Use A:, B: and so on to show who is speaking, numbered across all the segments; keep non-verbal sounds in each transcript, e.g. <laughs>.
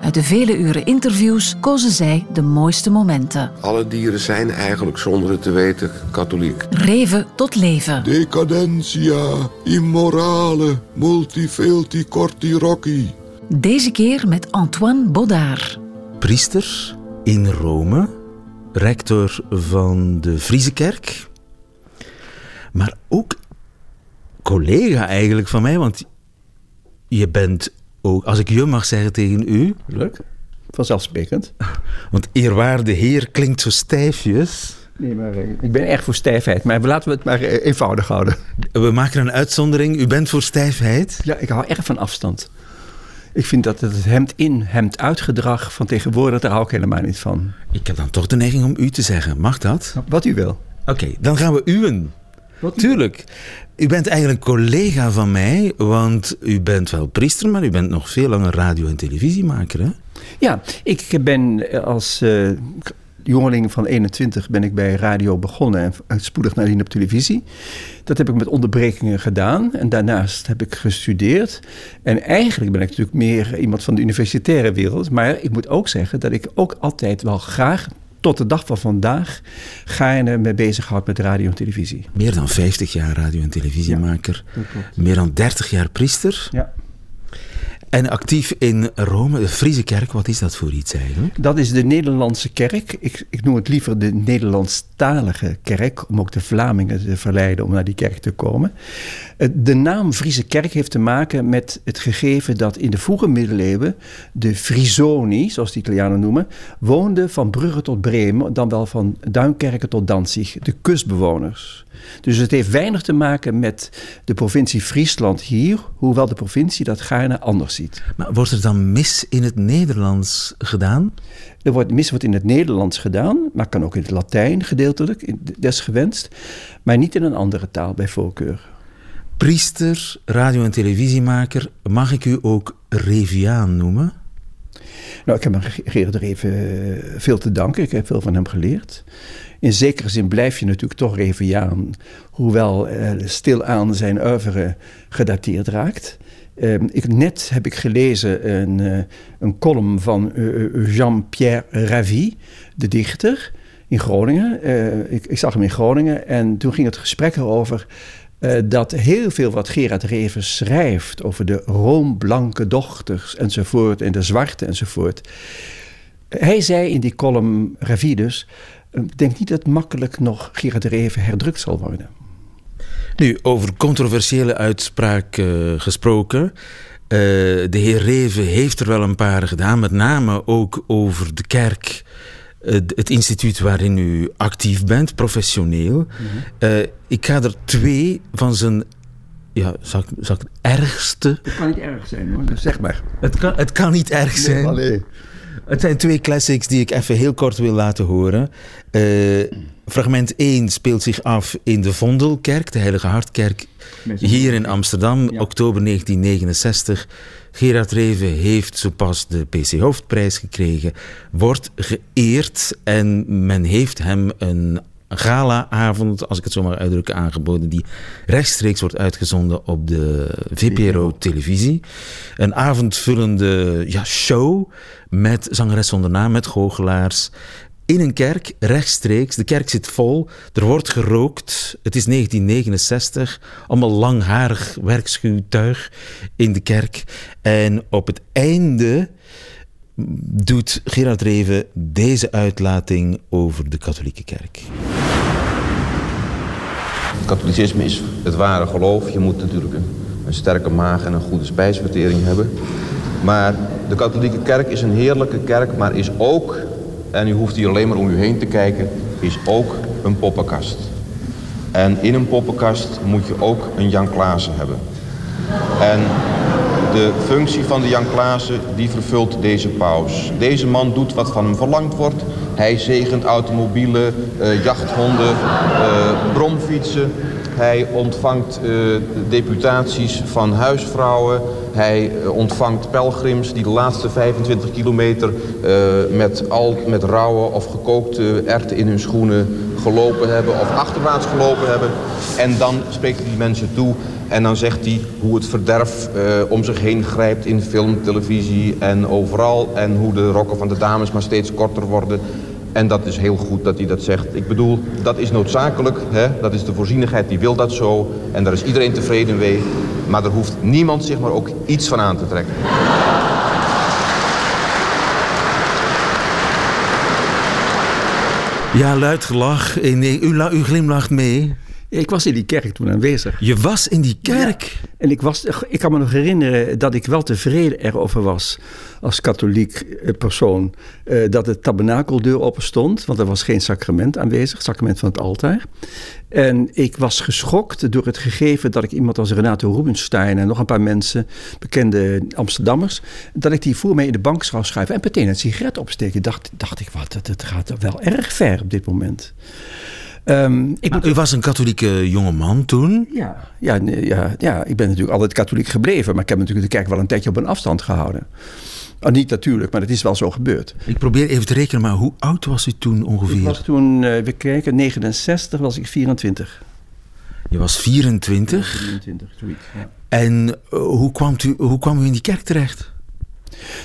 A: Uit de vele uren interviews kozen zij de mooiste momenten.
B: Alle dieren zijn eigenlijk zonder het te weten katholiek.
A: Reven tot leven.
B: Decadentia, immorale, multifilti corti rocci.
A: Deze keer met Antoine Baudard.
C: Priester in Rome, rector van de Friese kerk, maar ook collega eigenlijk van mij, want je bent ook, als ik je mag zeggen tegen u.
D: Leuk, vanzelfsprekend. <laughs>
C: Want eerwaarde heer klinkt zo stijfjes.
D: Nee, maar eh, ik ben erg voor stijfheid, maar laten we het maar eh, eenvoudig houden.
C: We maken een uitzondering. U bent voor stijfheid?
D: Ja, ik hou erg van afstand. Ik vind dat het hemd in, hemd uit gedrag van tegenwoordig, daar hou ik helemaal niet van.
C: Ik heb dan toch de neiging om u te zeggen. Mag dat?
D: Wat u wil.
C: Oké, dan gaan we uwen. Tuurlijk. U bent eigenlijk collega van mij, want u bent wel priester, maar u bent nog veel langer radio- en televisiemaker, hè?
D: Ja, ik ben als uh, jongeling van 21 ben ik bij radio begonnen en spoedig nadien op televisie. Dat heb ik met onderbrekingen gedaan en daarnaast heb ik gestudeerd. En eigenlijk ben ik natuurlijk meer iemand van de universitaire wereld, maar ik moet ook zeggen dat ik ook altijd wel graag tot de dag van vandaag gaarne mee bezighoudt met radio en televisie.
C: Meer dan 50 jaar radio- en televisiemaker. meer dan 30 jaar priester.
D: Ja.
C: En actief in Rome, de Friese kerk, wat is dat voor iets eigenlijk?
D: Dat is de Nederlandse kerk. Ik, ik noem het liever de Nederlandstalige kerk, om ook de Vlamingen te verleiden om naar die kerk te komen. Eh, de naam Friese kerk heeft te maken met het gegeven dat in de vroege middeleeuwen de Frisoni, zoals de Italianen noemen, woonden van Brugge tot Bremen, dan wel van Duinkerken tot Danzig, de kustbewoners. Dus het heeft weinig te maken met de provincie Friesland hier, hoewel de provincie dat gaarne anders ziet.
C: Maar wordt er dan mis in het Nederlands gedaan?
D: Er wordt mis wordt in het Nederlands gedaan, maar kan ook in het Latijn gedeeltelijk, desgewenst, maar niet in een andere taal bij voorkeur.
C: Priester, radio- en televisiemaker, mag ik u ook Reviaan noemen?
D: Nou, ik heb Gerard er even veel te danken. Ik heb veel van hem geleerd. In zekere zin blijf je natuurlijk toch Reviaan, hoewel uh, stilaan zijn oeuvre gedateerd raakt. Uh, ik, net heb ik gelezen een, uh, een column van Jean-Pierre Ravi, de dichter, in Groningen. Ik, ik, zag hem in Groningen en toen ging het gesprek erover dat heel veel wat Gerard Reven schrijft over de roomblanke dochters enzovoort en de zwarte enzovoort. Hij zei in die column Ravi dus ik denk niet dat makkelijk nog Gerard de Reven herdrukt zal worden.
C: Nu, over controversiële uitspraak uh, gesproken. Uh, de heer Reven heeft er wel een paar gedaan, met name ook over de kerk. Uh, het instituut waarin u actief bent, professioneel. Mm -hmm. ik ga er twee van zijn ja, zal ik, zal ik het ergste.
D: Het kan niet erg zijn hoor, zeg maar.
C: Het kan, het kan niet erg zijn.
D: Nee, allee.
C: Het zijn twee classics die ik even heel kort wil laten horen. Uh, fragment 1 speelt zich af in de Vondelkerk, de Heilige Hartkerk, hier in Amsterdam, ja. oktober 1969. Gerard Reven heeft zo pas de PC Hoofdprijs gekregen, wordt geëerd en men heeft hem een gala-avond, als ik het zo mag uitdrukken, aangeboden, die rechtstreeks wordt uitgezonden op de VPRO-televisie. Een avondvullende ja, show met zangeres zonder naam, met goochelaars. In een kerk, rechtstreeks. De kerk zit vol. Er wordt gerookt. Het is 1969. Allemaal langharig werkschuwtuig in de kerk. En op het einde doet Gerard Reven deze uitlating over de katholieke kerk.
E: katholicisme is het ware geloof. Je moet natuurlijk een, een sterke maag en een goede spijsvertering hebben. Maar de katholieke kerk is een heerlijke kerk, maar is ook, en u hoeft hier alleen maar om u heen te kijken, is ook een poppenkast. En in een poppenkast moet je ook een Jan Klaassen hebben. En de functie van de Jan Klaassen, die vervult deze paus. Deze man doet wat van hem verlangd wordt. Hij zegent automobielen, uh, jachthonden, uh, bromfietsen. Hij ontvangt uh, deputaties van huisvrouwen. Hij ontvangt pelgrims die de laatste 25 kilometer met, al, met rauwe of gekookte erten in hun schoenen gelopen hebben of achterwaarts gelopen hebben. En dan spreekt hij die mensen toe en dan zegt hij hoe het verderf uh, om zich heen grijpt in film, televisie en overal. En hoe de rokken van de dames maar steeds korter worden. En dat is heel goed dat hij dat zegt. Ik bedoel, dat is noodzakelijk. Hè? Dat is de voorzienigheid, die wil dat zo. En daar is iedereen tevreden mee. Maar er hoeft niemand zich maar ook iets van aan te trekken.
C: Ja, luid gelach. Nee, u, u glimlacht mee.
D: Ik was in die kerk toen aanwezig.
C: Je was in die kerk?
D: En ik, was, ik kan me nog herinneren dat ik wel tevreden erover was als katholiek eh, persoon eh, dat de tabernakeldeur open stond, want er was geen sacrament aanwezig, sacrament van het altaar. En ik was geschokt door het gegeven dat ik iemand als Renato Rubenstein en nog een paar mensen, bekende Amsterdammers, dat ik die voor mij in de bank zou schuiven en meteen een sigaret opsteken. Dacht, dacht ik, wat, het gaat wel erg ver op dit moment.
C: Um, ik u was een katholieke jongeman toen?
D: Ja, ja, ja, ja, ik ben natuurlijk altijd katholiek gebleven. Maar ik heb natuurlijk de kerk wel een tijdje op een afstand gehouden. Oh, niet natuurlijk, maar het is wel zo gebeurd.
C: Ik probeer even te rekenen, maar hoe oud was u toen ongeveer? Ik
D: was toen, uh, we kijken, 69 was ik 24.
C: Je was 24?
D: 24, zoiets, ja.
C: En uh, hoe, kwam u, hoe kwam u in die kerk terecht?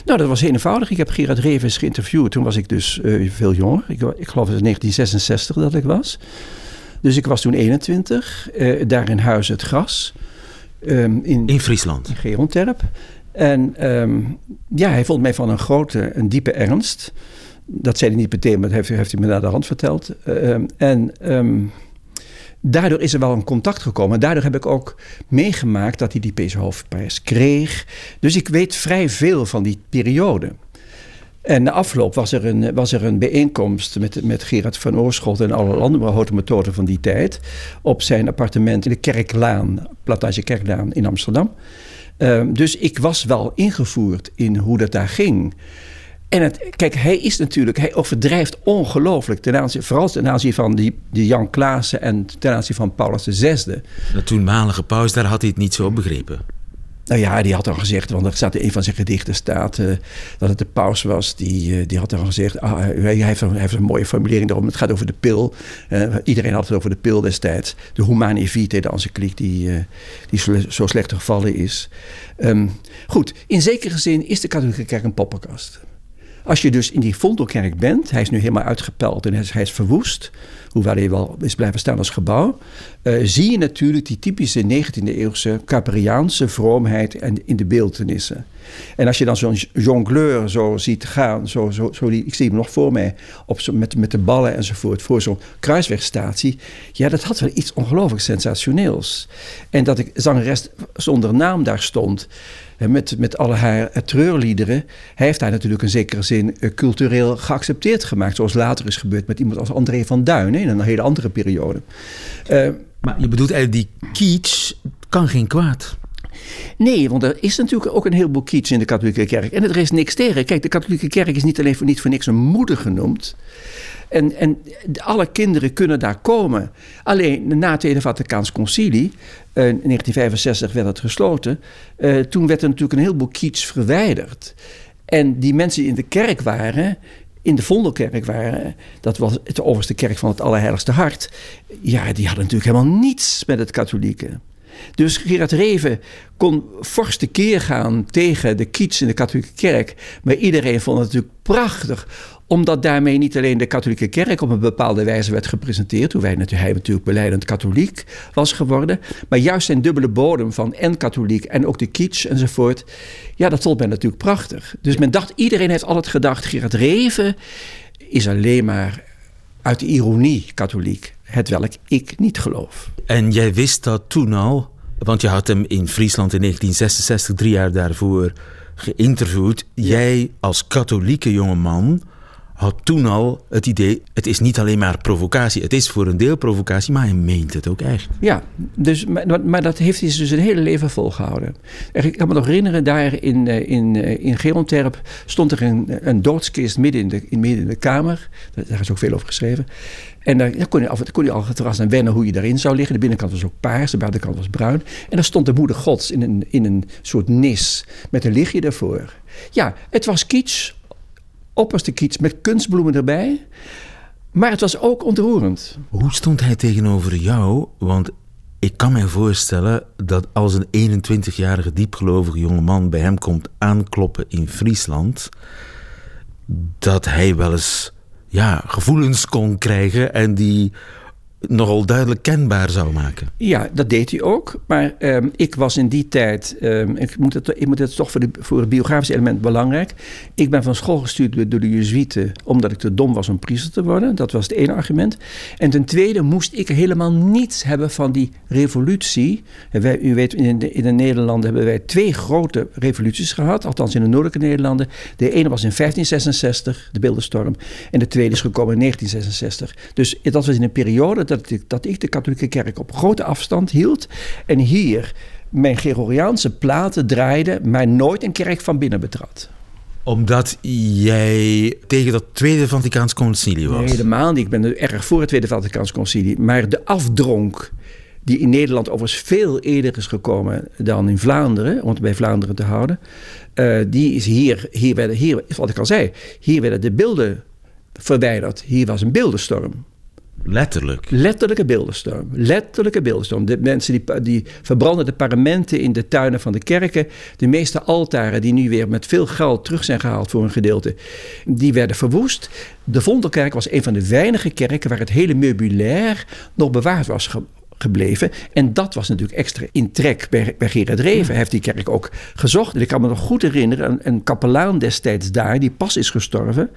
D: Nou, dat was heel eenvoudig. Ik heb Gerard Revens geïnterviewd. Toen was ik dus uh, veel jonger. Ik, ik geloof het was 1966 dat ik was. Dus ik was toen 21. Uh, daar in Huis het Gras.
C: Um, in, in Friesland?
D: In Geronterp. En um, ja, hij vond mij van een grote, een diepe ernst. Dat zei hij niet meteen, maar dat heeft, heeft hij me naar de hand verteld. Uh, en daardoor is er wel een contact gekomen. Daardoor heb ik ook meegemaakt dat hij die PC Hoofdprijs kreeg. Dus ik weet vrij veel van die periode. En na afloop was er een, was er een bijeenkomst met, met Gerard van Oorschot en alle andere methoden van die tijd. Op zijn appartement in de Kerklaan, Plantage Kerklaan in Amsterdam. Uh, dus ik was wel ingevoerd in hoe dat daar ging. En het, kijk, hij is natuurlijk, hij overdrijft ongelooflijk. Ten aanzien, vooral ten aanzien van die, die Jan Klaassen en ten aanzien van Paulus VI.
C: De toenmalige paus, daar had hij het niet zo begrepen.
D: Nou ja, die had al gezegd, want er staat in een van zijn gedichten staat uh, dat het de paus was. Die, uh, die had al gezegd, ah, hij, heeft een, hij, heeft een, mooie formulering daarom. Het gaat over de pil. Uh, iedereen had het over de pil destijds. De humane vitae, de encycliek die, die zo slecht gevallen is. Um, goed, in zekere zin is de katholieke kerk een poppenkast. Als je dus in die Vondelkerk bent, hij is nu helemaal uitgepeld en hij is, verwoest, hoewel hij wel is blijven staan als gebouw, uh, zie je natuurlijk die typische 19e-eeuwse Caperiaanse vroomheid en in de beeldenissen. En als je dan zo'n jongleur zo ziet gaan, zo, zo, die, ik zie hem nog voor mij, op met, met de ballen enzovoort, voor zo'n kruiswegstatie. Ja, dat had wel iets ongelooflijk sensationeels. En dat ik zangeres zonder naam daar stond, met, met alle haar treurliederen. Hij heeft daar natuurlijk in zekere zin eh, cultureel geaccepteerd gemaakt. Zoals later is gebeurd met iemand als André van Duin in een hele andere periode.
C: Uh, maar je bedoelt eigenlijk die kitsch kan geen kwaad.
D: Nee, want er is natuurlijk ook een heleboel kitsch in de katholieke kerk. En er is niks tegen. Kijk, de katholieke kerk is niet alleen voor, niet voor niks een moeder genoemd. En, en alle kinderen kunnen daar komen. Alleen na het Tweede Vaticaans Concilie, uh, in 1965 werd het gesloten, uh, toen werd er natuurlijk een heleboel kitsch verwijderd. En die mensen die in de kerk waren, in de Vondelkerk waren, dat was het overste kerk van het Allerheiligste Hart, ja, die hadden natuurlijk helemaal niets met het katholieke. Dus Gerard Reven kon fors keer gaan tegen de kiets in de katholieke kerk. Maar iedereen vond het natuurlijk prachtig omdat daarmee niet alleen de katholieke kerk op een bepaalde wijze werd gepresenteerd, hoe wij natuurlijk, hij natuurlijk beleidend katholiek was geworden, maar juist zijn dubbele bodem van en katholiek en ook de kitsch enzovoort, ja, dat vond men natuurlijk prachtig. Dus men dacht, iedereen heeft altijd gedacht, Gerard Reven is alleen maar uit ironie katholiek. Het welk ik niet geloof.
C: En jij wist dat toen al, want je had hem in Friesland in 1966, drie jaar daarvoor, geïnterviewd. Jij als katholieke jongeman had toen al het idee, het is niet alleen maar provocatie. Het is voor een deel provocatie, maar hij meent het ook echt.
D: Ja, dus, maar, maar dat heeft hij dus een hele leven volgehouden. Ik kan me nog herinneren, daar in, eh, in, eh, in Geronterp stond er een, een doodskist midden in, de, in, midden in de kamer. Daar is ook veel over geschreven. En daar kon je, af, kon je al het aan wennen hoe je daarin zou liggen. De binnenkant was ook paars, de buitenkant was bruin. En daar stond de moeder gods in een, in een soort nis met een lichtje ervoor. Ja, het was kitsch, opperste kitsch met kunstbloemen erbij. Maar het was ook ontroerend.
C: Hoe stond hij tegenover jou? Want ik kan mij voorstellen dat als een 21-jarige diepgelovige jongeman bij hem komt aankloppen in Friesland, dat hij wel eens ja, gevoelens kon krijgen en die nogal duidelijk kenbaar zou maken.
D: Ja, dat deed hij ook. Maar um, ik was in die tijd, um, ik, moet het, ik moet het toch voor, de, voor het biografische element belangrijk. Ik ben van school gestuurd door de Jezuïeten omdat ik te dom was om priester te worden. Dat was het ene argument. En ten tweede moest ik helemaal niets hebben van die revolutie. Wij, u weet, in de, in de Nederlanden hebben wij twee grote revoluties gehad. Althans in de noordelijke Nederlanden. De ene was in 1566, de beeldenstorm. En de tweede is gekomen in 1966. Dus dat was in een periode dat ik, dat ik de katholieke kerk op grote afstand hield. En hier mijn Gregoriaanse platen draaide, maar nooit een kerk van binnen betrad
C: omdat jij tegen dat Tweede Vaticaans Concilie was?
D: Nee, helemaal niet. Ik ben erg voor het Tweede Vaticaans Concilie. Maar de afdronk die in Nederland overigens veel eerder is gekomen dan in Vlaanderen, om het bij Vlaanderen te houden, uh, die is hier, hier werden, hier, wat ik al zei, hier werden de beelden verwijderd. Hier was een beeldenstorm.
C: Letterlijk.
D: Letterlijke beeldenstorm. Letterlijke beeldenstorm. De mensen die, die verbranden de paramenten in de tuinen van de kerken. De meeste altaren die nu weer met veel geld terug zijn gehaald voor een gedeelte. Die werden verwoest. De Vondelkerk was een van de weinige kerken waar het hele meubilair nog bewaard was gebleven. En dat was natuurlijk extra in trek bij, Gerard Reven. Hij heeft die kerk ook gezocht. Ik kan me nog goed herinneren, een kapelaan destijds daar, die pas is gestorven.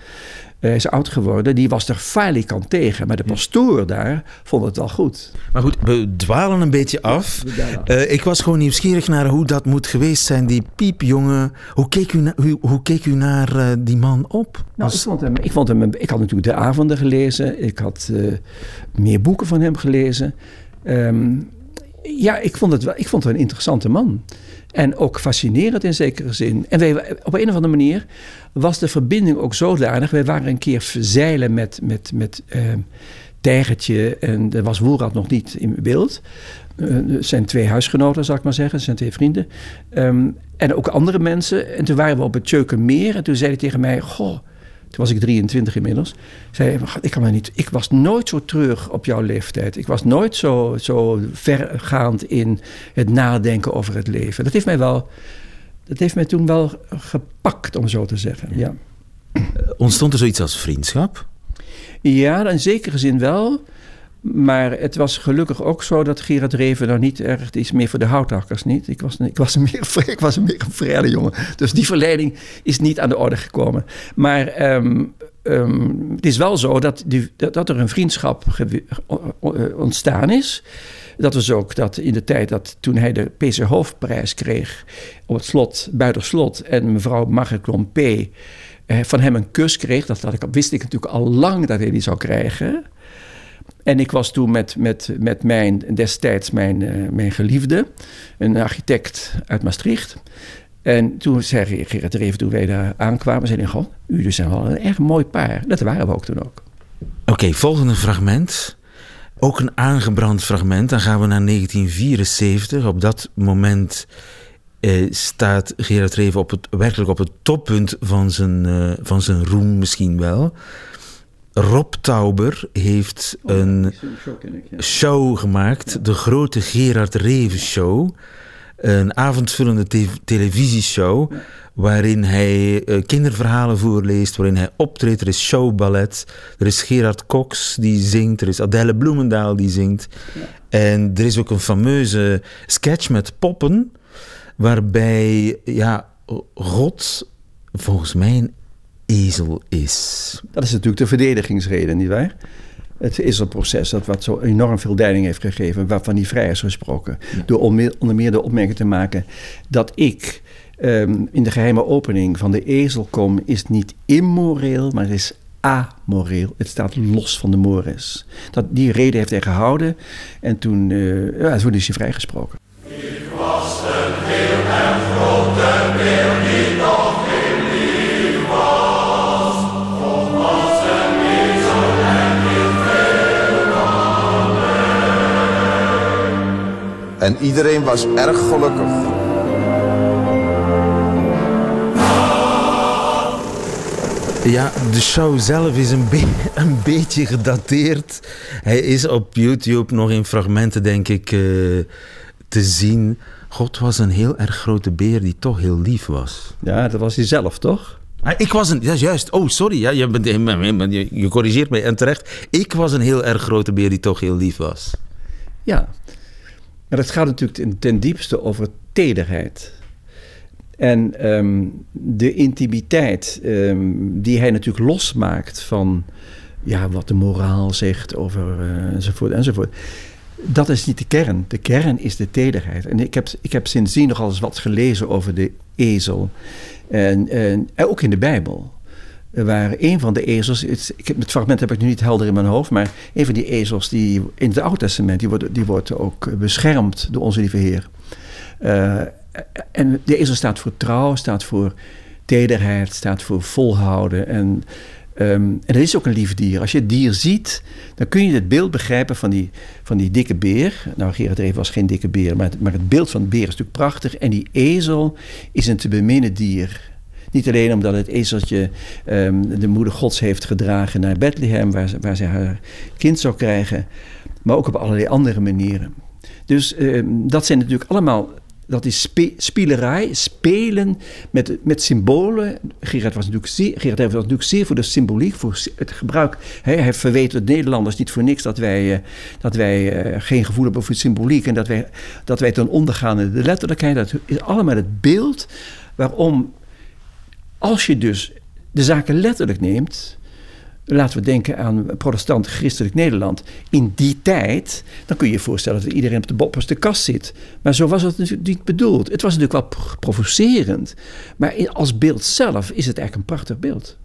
D: Hij is oud geworden, die was er falikant tegen. Maar de pastoor daar vond het wel goed.
C: Maar goed, we dwalen een beetje af. Uh, ik was gewoon nieuwsgierig naar hoe dat moet geweest zijn, die piepjongen. Hoe keek u, na, hoe, hoe keek u naar uh, die man op?
D: Nou, ik, vond hem, ik, vond hem, ik had natuurlijk de avonden gelezen. Ik had meer boeken van hem gelezen. Um, ja, ik vond, het wel, ik vond het een interessante man. En ook fascinerend in zekere zin. En op een of andere manier was de verbinding ook zodanig. Wij waren een keer zeilen met, met, met uh, Tijgertje en er was Woelrad nog niet in beeld. Uh, zijn twee huisgenoten, zal ik maar zeggen. zijn twee vrienden. Um, en ook andere mensen. En toen waren we op het Tjeukenmeer. En toen zei hij tegen mij... Goh, toen was ik 23 inmiddels. Zei ik, kan me niet, ik was nooit zo terug op jouw leeftijd. Ik was nooit zo, zo vergaand in het nadenken over het leven. Dat heeft mij wel, dat heeft mij toen wel gepakt, om zo te zeggen. Ja.
C: Ontstond er zoiets als vriendschap?
D: Ja, in zekere zin wel. Maar het was gelukkig ook zo dat Gerard Reven nou niet erg is meer voor de houthakkers niet. Ik was, ik was, meer, ik was meer een vrede jongen. Dus die verleiding is niet aan de orde gekomen. Maar um, um, het is wel zo dat, die, dat er een vriendschap ontstaan is. Dat was ook dat in de tijd dat toen hij de PC Hoofdprijs kreeg op het slot, Buitenslot en mevrouw Margret P. Eh, van hem een kus kreeg. Dat, dat ik, wist ik natuurlijk al lang dat hij die zou krijgen. En ik was toen met, met, met mijn, destijds mijn, uh, mijn geliefde, een architect uit Maastricht. En toen zei Gerrit er even toen wij daar aankwamen, zei hij gewoon, jullie zijn wel een erg mooi paar. Dat waren we ook toen ook.
C: Oké, volgende fragment. Ook een aangebrand fragment. Dan gaan we naar 1974. Op dat moment eh, staat Gerard Reven op het, werkelijk op het toppunt van zijn, uh, van zijn roem misschien wel. Rob Tauber heeft oh, een show gemaakt, de grote Gerard Reven Show. Een avondvullende te televisieshow waarin hij uh, kinderverhalen voorleest, waarin hij optreedt. Er is showballet, er is Gerard Cox die zingt, er is Adèle Bloemendaal die zingt. En er is ook een fameuze sketch met poppen, waarbij ja, God volgens mij een ezel is.
D: Dat is natuurlijk de verdedigingsreden, nietwaar? Het ezelproces, dat wat zo enorm veel leiding heeft gegeven, waarvan hij vrij is gesproken. Door onder meer de opmerking te maken dat ik ehm, in de geheime opening van de ezel kom, is niet immoreel, maar het is amoreel. Het staat los van de mores. Dat, die reden heeft hij gehouden en toen, uh, ja, toen is hij vrijgesproken. Ik was een heel erg grote beer En
E: iedereen was erg gelukkig.
C: Ja, de show zelf is een, <laughs> een beetje gedateerd. Hij is op YouTube nog in fragmenten, denk ik, uh, te zien. God was een heel erg grote beer die toch heel lief was.
D: Ja, dat was hij zelf, toch?
C: Ah, ik was een, ja juist, oh sorry, ja, je, bent, je, je corrigeert mij en terecht. Ik was een heel erg grote beer die toch heel lief was.
D: Ja, maar het gaat natuurlijk ten diepste over tederheid. En um, de intimiteit um, die hij natuurlijk losmaakt van ja, wat de moraal zegt over uh, enzovoort enzovoort. Dat is niet de kern. De kern is de tederheid. En ik heb, ik heb sindsdien nogal eens wat gelezen over de ezel. En, en ook in de Bijbel. Waar een van de ezels, het, ik heb, fragment heb ik nu niet helder in mijn hoofd, maar een van die ezels die in het Oude Testament, die wordt, die wordt ook beschermd door onze lieve Heer. Uh, en de ezel staat voor trouw, staat voor tederheid, staat voor volhouden. En, um, dat is ook een lief dier. Als je het dier ziet, dan kun je het beeld begrijpen van die, van die dikke beer. Nou, Gerard Reven was geen dikke beer, maar het, maar het beeld van de beer is natuurlijk prachtig. En die ezel is een te beminnen dier. Niet alleen omdat het ezeltje um, de moeder gods heeft gedragen naar Bethlehem, waar ze, waar ze haar kind zou krijgen, maar ook op allerlei andere manieren. Dus um, dat zijn natuurlijk allemaal dat is spielerij, spelen met, met symbolen. Gerard was, natuurlijk zeer, Gerard was natuurlijk zeer voor de symboliek, voor het gebruik. hij verweet de Nederlanders niet voor niks dat wij, uh, dat wij uh, geen gevoel hebben voor symboliek en dat wij, dat wij ten ondergaan in de letterlijkheid. Dat is allemaal het beeld waarom, als je dus de zaken letterlijk neemt, laten we denken aan protestant christelijk Nederland. In die tijd, dan kun je je voorstellen dat iedereen op de bopperste kast zit. Maar zo was het natuurlijk niet bedoeld. Het was natuurlijk wel provocerend. Maar als beeld zelf is het eigenlijk een prachtig beeld.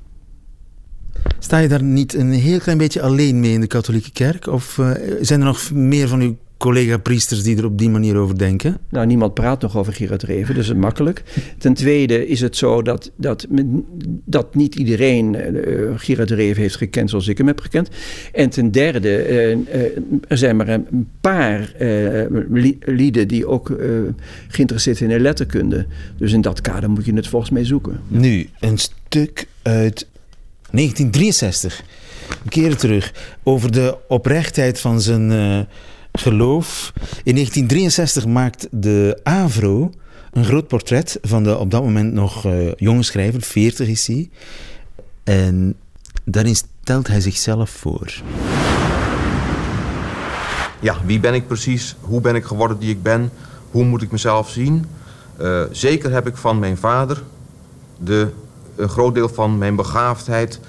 C: Sta je daar niet een heel klein beetje alleen mee in de katholieke kerk? Of uh, zijn er nog meer van uw collega-priesters die er op die manier over denken?
D: Nou, niemand praat nog over Gerard Reven, dus het is makkelijk. Ten tweede is het zo dat, dat, dat niet iedereen uh, Gerard Reven heeft gekend zoals ik hem heb gekend. En ten derde, uh, uh, er zijn maar een paar lieden die ook geïnteresseerd zijn in letterkunde. Dus in dat kader moet je het volgens mij zoeken.
C: Nu, een stuk uit 1963. Een keer terug over de oprechtheid van zijn geloof. In 1963 maakt de AVRO een groot portret van de op dat moment nog uh, jonge schrijver, 40 is hij. En daarin stelt hij zichzelf voor.
E: Ja, wie ben ik precies? Hoe ben ik geworden die ik ben? Hoe moet ik mezelf zien? Uh, zeker heb ik van mijn vader de, een groot deel van mijn begaafdheid,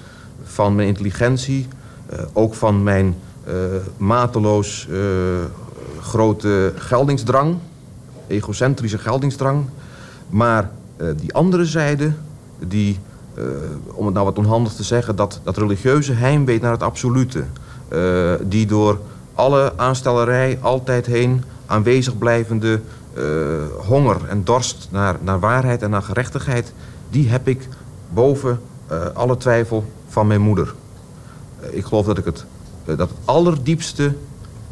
E: van mijn intelligentie, uh, ook van mijn mateloos uh, grote geldingsdrang, egocentrische geldingsdrang. Maar uh, die andere zijde, die, om het nou wat onhandig te zeggen, dat, dat religieuze heimwee naar het absolute, die door alle aanstellerij altijd heen aanwezig blijvende honger en dorst naar, naar waarheid en naar gerechtigheid, die heb ik boven alle twijfel van mijn moeder. ik geloof dat ik het eh, dat het allerdiepste,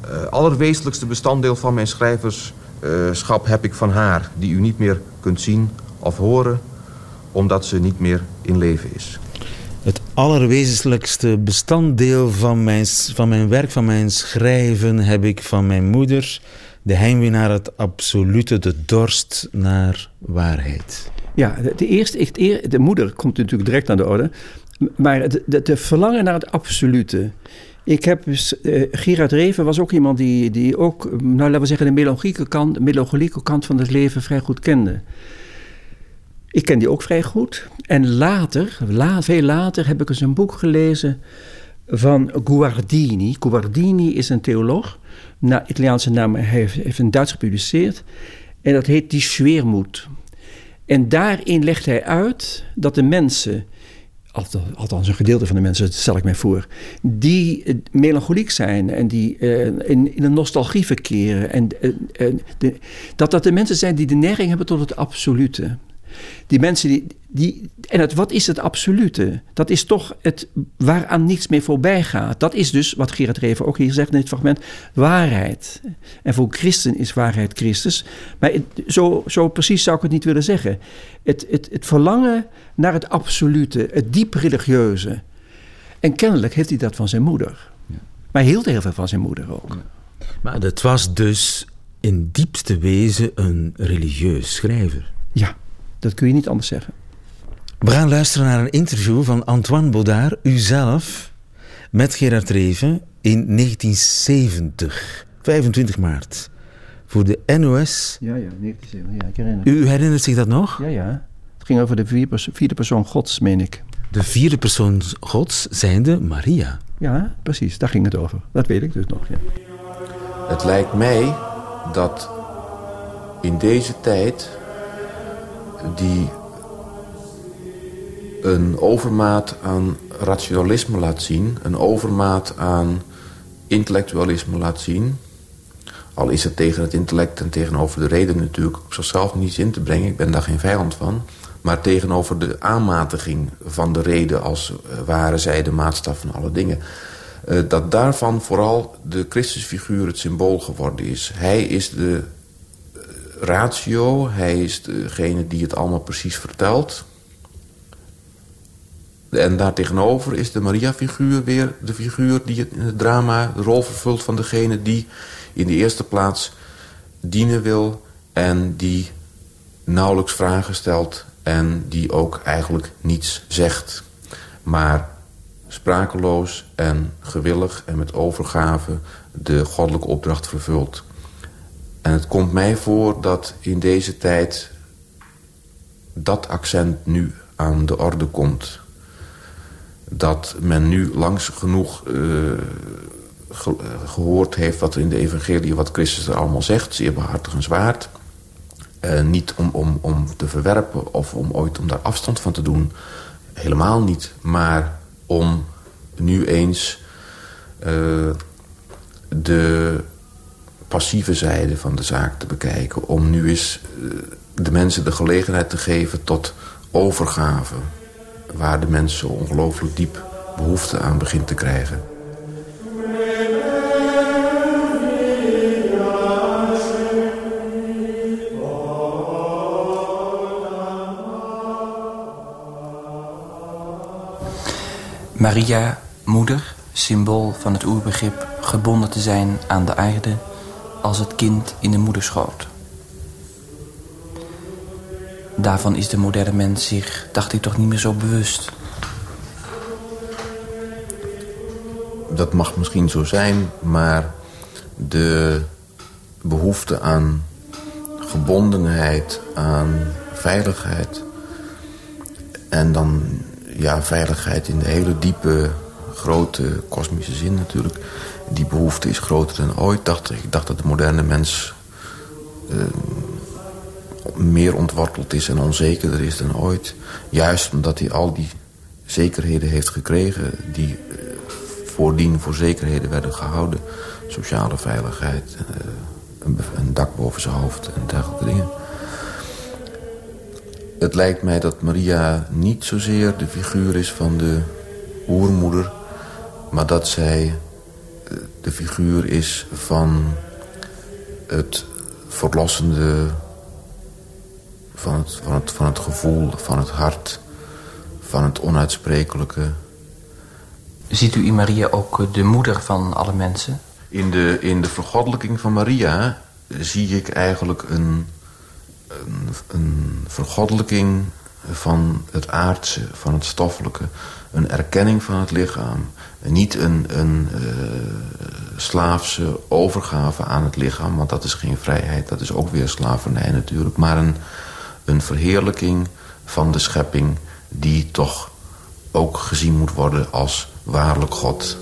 E: uh, allerwezenlijkste bestanddeel van mijn schrijverschap heb ik van haar. Die u niet meer kunt zien of horen, omdat ze niet meer in leven is.
C: Het allerwezenlijkste bestanddeel van mijn, van mijn werk, van mijn schrijven, heb ik van mijn moeder. De heimwee naar het absolute, de dorst naar waarheid.
D: Ja, de, eerste, de moeder komt natuurlijk direct aan de orde. Maar het de verlangen naar het absolute ik heb, uh, Gerard Reven was ook iemand die, die ook, nou laten we zeggen, de melancholieke kant, melancholieke kant van het leven vrij goed kende. Ik ken die ook vrij goed. En later, veel later, heb ik eens een boek gelezen van Guardini. Guardini is een theoloog. Na Italiaanse naam hij heeft, heeft in Duits gepubliceerd. En dat heet Die Schwermoed. En daarin legt hij uit dat de mensen althans een gedeelte van de mensen, stel ik mij voor, die eh, melancholiek zijn en die uh, in, in een nostalgie verkeren. En, dat dat de mensen zijn die de neiging hebben tot het absolute. Die mensen die. die en het, wat is het absolute? Dat is toch het waaraan niets meer voorbij gaat. Dat is dus, wat Gerard Reven ook hier zegt in dit fragment, waarheid. En voor christen is waarheid Christus. Maar zo, zo precies zou ik het niet willen zeggen. Het, het, het verlangen naar het absolute, het diep religieuze. En kennelijk heeft hij dat van zijn moeder. Maar hij hield heel veel van zijn moeder ook.
C: Maar dat was dus in diepste wezen een religieus schrijver.
D: Ja, dat kun je niet anders zeggen.
C: We gaan luisteren naar een interview van Antoine Baudard, uzelf, met Gerard Reven in 1970, 25 maart. Voor de NOS.
D: Ja, ja, 1970, ja, ik herinner
C: U herinnert zich dat nog?
D: Ja, ja. Het ging over de vierde persoon Gods, meen ik.
C: De vierde persoon Gods zijnde Maria.
D: Ja, precies, daar ging het over. Dat weet ik dus nog, ja.
B: Het lijkt mij dat in deze tijd die een overmaat aan rationalisme laat zien, een overmaat aan intellectualisme laat zien. Al is het tegen het intellect en tegenover de reden natuurlijk op zichzelf niets in te brengen. Ik ben daar geen vijand van. Maar tegenover de aanmatiging van de reden als uh, ware zij de maatstaf van alle dingen. Uh, dat daarvan vooral de Christusfiguur het symbool geworden is. Hij is de ratio. Hij is degene die het allemaal precies vertelt. En daartegenover is de Maria-figuur weer de figuur die in het drama de rol vervult van degene die in de eerste plaats dienen wil en die nauwelijks vragen stelt en die ook eigenlijk niets zegt. Maar sprakeloos en gewillig en met overgave de goddelijke opdracht vervult. En het komt mij voor dat in deze tijd dat accent nu aan de orde komt. Dat men nu langs genoeg uh, ge gehoord heeft wat in de evangelie... wat Christus er allemaal zegt, zeer behartigenswaard. Uh, niet om, om, om te verwerpen of om ooit om daar afstand van te doen. Helemaal niet. Maar om nu eens de passieve zijde van de zaak te bekijken. Om nu eens eh, de mensen de gelegenheid te geven tot overgave. Waar de mensen ongelooflijk diep behoefte aan begint te krijgen.
F: Maria, moeder, symbool van het oerbegrip gebonden te zijn aan de aarde als het kind in de moederschoot. Daarvan is de moderne mens zich, dacht ik, toch niet meer zo bewust.
B: Dat mag misschien zo zijn, maar de behoefte aan gebondenheid, aan veiligheid... en dan ja, veiligheid in de hele diepe, grote kosmische zin natuurlijk die behoefte is groter dan ooit, ik. Dacht dat de moderne mens uh, meer ontworteld is en onzekerder is dan ooit. Juist omdat hij al die zekerheden heeft gekregen... die uh, voordien voor zekerheden werden gehouden. Sociale veiligheid, uh, een, een, dak boven zijn hoofd en dergelijke dingen. Het lijkt mij dat Maria niet zozeer de figuur is van de oermoeder... maar dat zij de figuur is van het verlossende... Van het, van, het, van het gevoel, van het hart, van het onuitsprekelijke.
F: Ziet u in Maria ook de moeder van alle mensen?
B: In de, in de vergoddelijking van Maria zie ik eigenlijk een, een, een vergoddelijking van het aardse, van het stoffelijke. Een erkenning van het lichaam. Niet een, een uh, slaafse overgave aan het lichaam, want dat is geen vrijheid. Dat is ook weer slavernij natuurlijk. Maar een, een verheerlijking van de schepping die toch ook gezien moet worden als waarlijk God.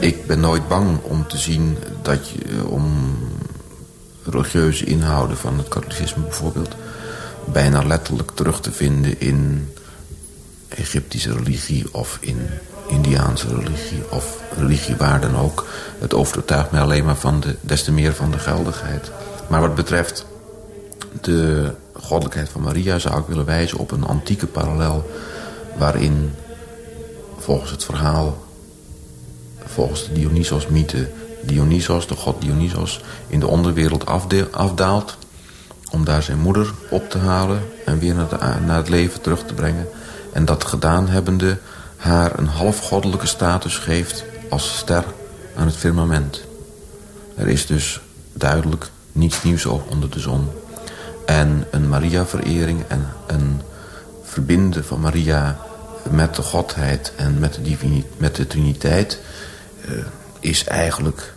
B: Ik ben nooit bang om te zien dat je om religieuze inhouden van het katholicisme bijvoorbeeld bijna letterlijk terug te vinden in Egyptische religie of in Indiaanse religie of religie waar dan ook. Het overtuigt mij alleen maar van de, des te meer van de geldigheid. Maar wat betreft de goddelijkheid van Maria zou ik willen wijzen op een antieke parallel waarin volgens het verhaal, volgens de Dionysos-mythe, Dionysos, de god Dionysos, in de onderwereld afdaalt om daar zijn moeder op te halen en weer naar, het leven terug te brengen. En dat gedaan hebbende haar een halfgoddelijke status geeft als ster aan het firmament. Er is dus duidelijk niets nieuws onder de zon. En een Maria-verering en een verbinden van Maria met de godheid en met de, met de triniteit... Uh, is eigenlijk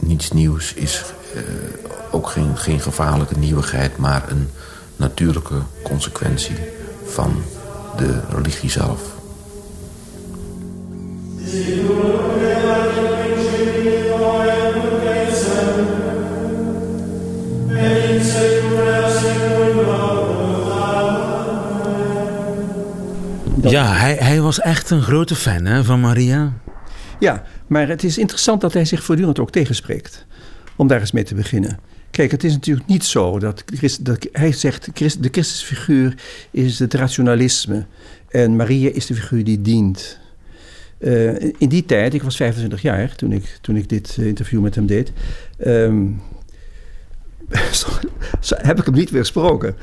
B: niets nieuws, is uh, ook geen, geen gevaarlijke nieuwigheid... maar een natuurlijke consequentie van de religie zelf.
C: Ja, hij, hij was echt een grote fan hè, van Maria.
D: Ja, maar het is interessant dat hij zich voortdurend ook tegenspreekt. Om daar eens mee te beginnen. Kijk, het is natuurlijk niet zo dat, hij zegt: Christ, de Christus figuur is het rationalisme. En Maria is de figuur die dient. Uh, in die tijd, ik was 25 jaar toen ik, toen ik dit interview met hem deed. <laughs> Um, heb ik hem niet weersproken.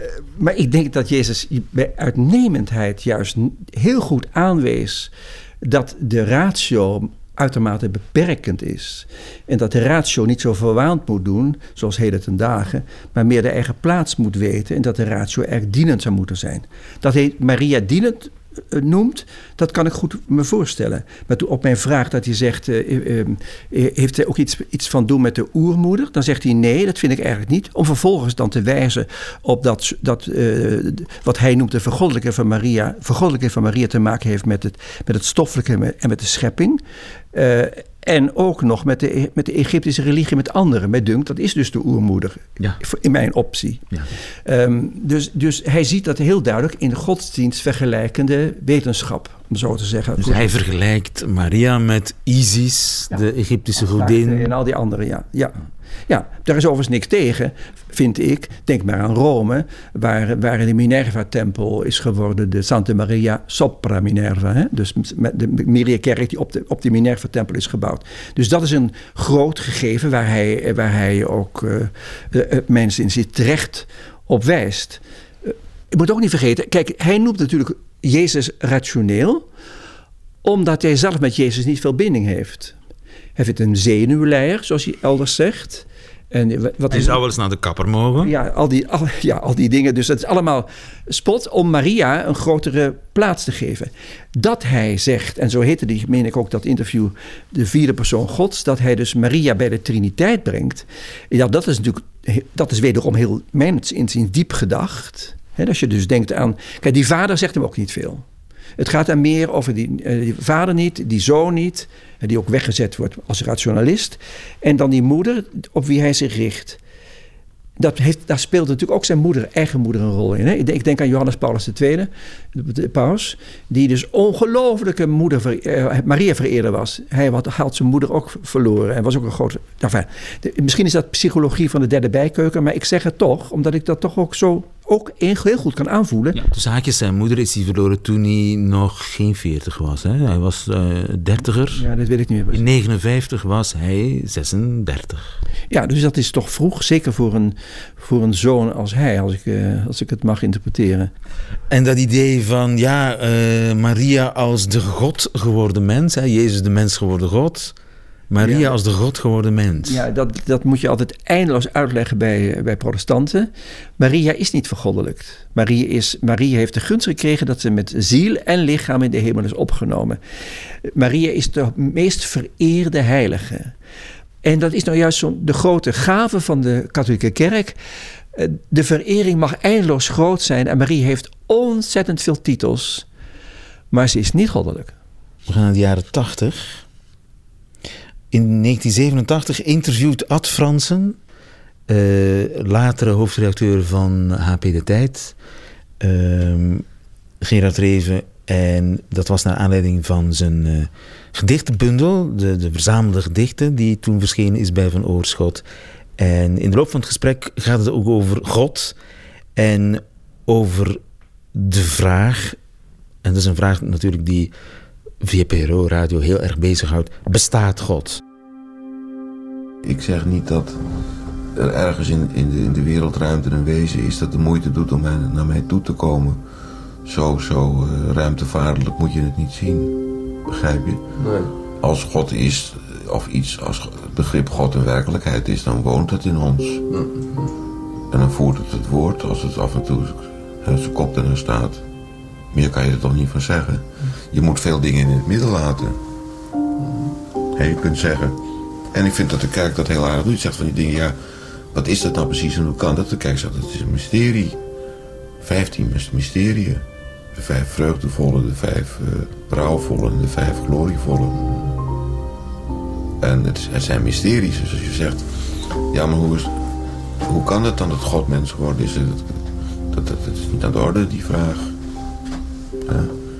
D: Uh, maar ik denk dat Jezus bij uitnemendheid juist heel goed aanwees dat de ratio uitermate beperkend is. En dat de ratio niet zo verwaand moet doen, zoals heden ten dagen, maar meer de eigen plaats moet weten en dat de ratio erg dienend zou moeten zijn. Dat heet Maria dienend noemt, dat kan ik goed me voorstellen. Maar op mijn vraag dat hij zegt, uh, uh, heeft hij ook iets, iets van doen met de oermoeder? Dan zegt hij nee, dat vind ik eigenlijk niet. Om vervolgens dan te wijzen op dat, dat wat hij noemt de vergoddelijke van Maria, vergoddelijke van Maria te maken heeft met het, met het stoffelijke en met de schepping. En ook nog met de, met de Egyptische religie, met anderen. Met Dunk, dat is dus de oermoeder. Ja. In mijn optie. Ja. Um, dus, dus hij ziet dat heel duidelijk in godsdienst vergelijkende wetenschap, om zo te zeggen.
C: Dus hij vergelijkt Maria met Isis, de Egyptische godin.
D: En al die anderen, ja. ja. Ja, daar is overigens niks tegen, vind ik. Denk maar aan Rome, waar, waar de Minerva-tempel is geworden de Santa Maria sopra Minerva. Hè? Dus de Maria-kerk die op de, op de Minerva-tempel is gebouwd. Dus dat is een groot gegeven waar hij, waar hij ook uh, mensen in zit terecht op wijst. Uh, ik moet ook niet vergeten, kijk, hij noemt natuurlijk Jezus rationeel, omdat hij zelf met Jezus niet veel binding heeft. Hij vindt een zenuwleier, zoals hij elders zegt.
C: En wat hij zou wel eens naar de kapper mogen.
D: Ja al, die, al, ja, al die dingen. Dus dat is allemaal spot om Maria een grotere plaats te geven. Dat hij zegt, en zo heette die, meen ik ook dat interview, de vierde persoon Gods, dat hij dus Maria bij de Triniteit brengt. Ja, dat is natuurlijk, dat is wederom heel, mijn inziens, diep gedacht. als je dus denkt aan, kijk, die vader zegt hem ook niet veel. Het gaat dan meer over die, uh, die vader niet, die zoon niet, die ook weggezet wordt als rationalist. En dan die moeder op wie hij zich richt. Dat heeft, daar speelt natuurlijk ook zijn moeder, eigen moeder een rol in. Hè? Ik, denk, aan Johannes Paulus II, de paus, die dus ongelooflijke moeder, eh, Maria vereerder was. Hij had, had, zijn moeder ook verloren en was ook een grote. Enfin, misschien is dat psychologie van de derde bijkeuken, maar ik zeg het toch, omdat ik dat toch ook zo ook heel goed kan aanvoelen. Ja,
C: dus haakjes zijn moeder is hij verloren toen hij nog geen 40 was. Hè? Hij was uh, dertiger.
D: Ja, dat weet ik niet meer.
C: In 59 was hij 36.
D: Ja, dus dat is toch vroeg. Zeker voor een, voor een zoon als hij, als ik, uh, als ik het mag interpreteren.
C: En dat idee van, ja, uh, Maria als de God geworden mens. Hè? Jezus de mens geworden God. Maria als de God geworden mens.
D: Ja, dat, dat moet je altijd eindeloos uitleggen bij, bij protestanten. Maria is niet vergoddelijkt. Maria, is, Maria heeft de gunst gekregen dat ze met ziel en lichaam in de hemel is opgenomen. Maria is de meest vereerde heilige. En dat is nou juist zo de grote gave van de katholieke kerk. Eh, de verering mag eindeloos groot zijn en Marie heeft ontzettend veel titels, maar ze is niet goddelijk.
C: We gaan naar de jaren 80. In 1987 interviewt Ad Fransen, uh, latere hoofdredacteur van HP De Tijd, uh, Gerard Reven. En dat was naar aanleiding van zijn uh, gedichtenbundel, de, de verzamelde gedichten, die toen verschenen is bij Van Oorschot. En in de loop van het gesprek gaat het ook over God en over de vraag, en dat is een vraag natuurlijk die VPRO Radio heel erg bezighoudt, bestaat God?
B: Ik zeg niet dat er ergens in, in, de, in de wereldruimte een wezen is dat de moeite doet om mij, naar mij toe te komen. Zo, zo uh, ruimtevaartelijk moet je het niet zien. Begrijp je? Nee. Als God is, of iets als het begrip God een werkelijkheid is, dan woont het in ons. En dan voert het het woord als het af en toe zijn kop erin staat. Meer kan je er toch niet van zeggen. Je moet veel dingen in het midden laten. Je kunt zeggen. En ik vind dat de kerk dat heel aardig doet. Zegt van die dingen, ja, wat is dat nou precies en hoe kan dat? De kerk zegt, het is een mysterie. Vijftien mysterieën. De vijf vreugdevolle, de vijf uh, en de vijf glorievolle. En het, het, zijn mysteries. Dus als je zegt, ja, maar hoe, hoe kan het dan dat God mens geworden is? Dat, dat, dat, dat is niet aan de orde, die vraag.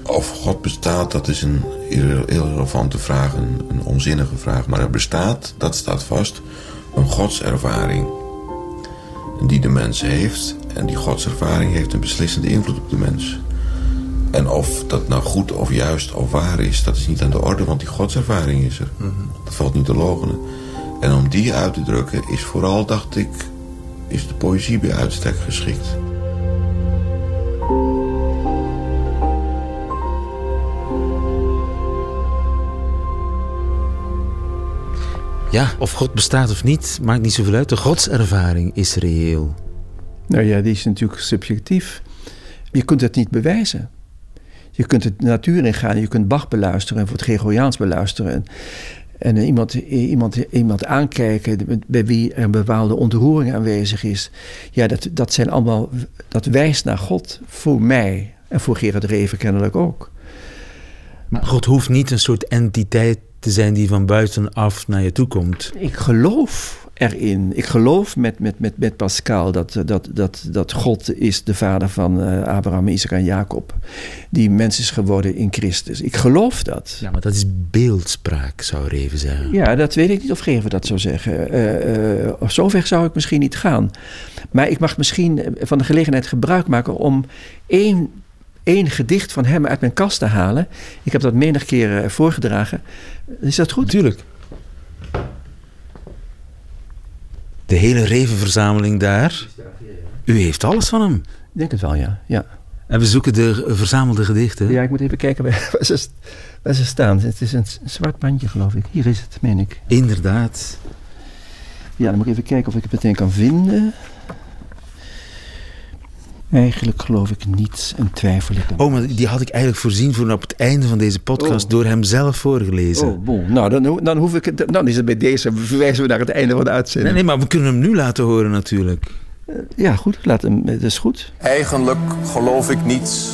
B: Of God bestaat, dat is een irrelevante vraag, een, een onzinnige vraag. Maar er bestaat, dat staat vast, een godservaring. Die de mens heeft. En die godservaring heeft een beslissende invloed op de mens. En of dat nou goed of juist of waar is, dat is niet aan de orde, want die godservaring is er. Dat valt niet te logenen. En om die uit te drukken is vooral, dacht ik, is de poëzie bij uitstek geschikt.
C: Ja, of God bestaat of niet, maakt niet zoveel uit. De godservaring is reëel.
D: Nou ja, die is natuurlijk subjectief. Je kunt het niet bewijzen. Je kunt het natuur ingaan, je kunt Bach beluisteren en voor het Gregoriaans beluisteren. En, en iemand, iemand, iemand aankijken bij wie er een bepaalde ontroering aanwezig is. Ja, dat, dat, zijn allemaal, dat wijst naar God voor mij en voor Gerard Reven kennelijk ook.
C: Maar God hoeft niet een soort entiteit te zijn die van buitenaf naar je toe komt.
D: Ik geloof erin. Ik geloof met, met, met, met Pascal dat, dat, dat, dat God is de vader van uh, Abraham, Isaac en Jacob. Die mens is geworden in Christus. Ik geloof dat.
C: Ja, maar dat is beeldspraak, zou Reven zeggen.
D: Ja, dat weet ik niet of Reven dat zou zeggen. Uh, uh, zover zou ik misschien niet gaan. Maar ik mag misschien van de gelegenheid gebruik maken om één één gedicht van hem uit mijn kast te halen. Ik heb dat menig keer voorgedragen. Is dat goed?
C: Tuurlijk. De hele revenverzameling daar. U heeft alles van hem.
D: Ik denk het wel, ja. ja.
C: En we zoeken de verzamelde gedichten.
D: Ja, ik moet even kijken waar ze, waar ze staan. Het is een zwart bandje, geloof ik. Hier is het, meen ik.
C: Inderdaad.
D: Ja, dan moet ik even kijken of ik het meteen kan vinden. Eigenlijk geloof ik niets en twijfel ik.
C: Oh, maar die had ik eigenlijk voorzien voor op het einde van deze podcast oh. door hem zelf voorgelezen.
D: Oh, bon. Nou, dan, dan hoef ik het. Dan is het bij deze. Verwijzen we naar het einde van de uitzending.
C: Nee, nee maar we kunnen hem nu laten horen natuurlijk.
D: Uh, ja, goed. Laat hem. Dat is goed.
G: Eigenlijk geloof ik niets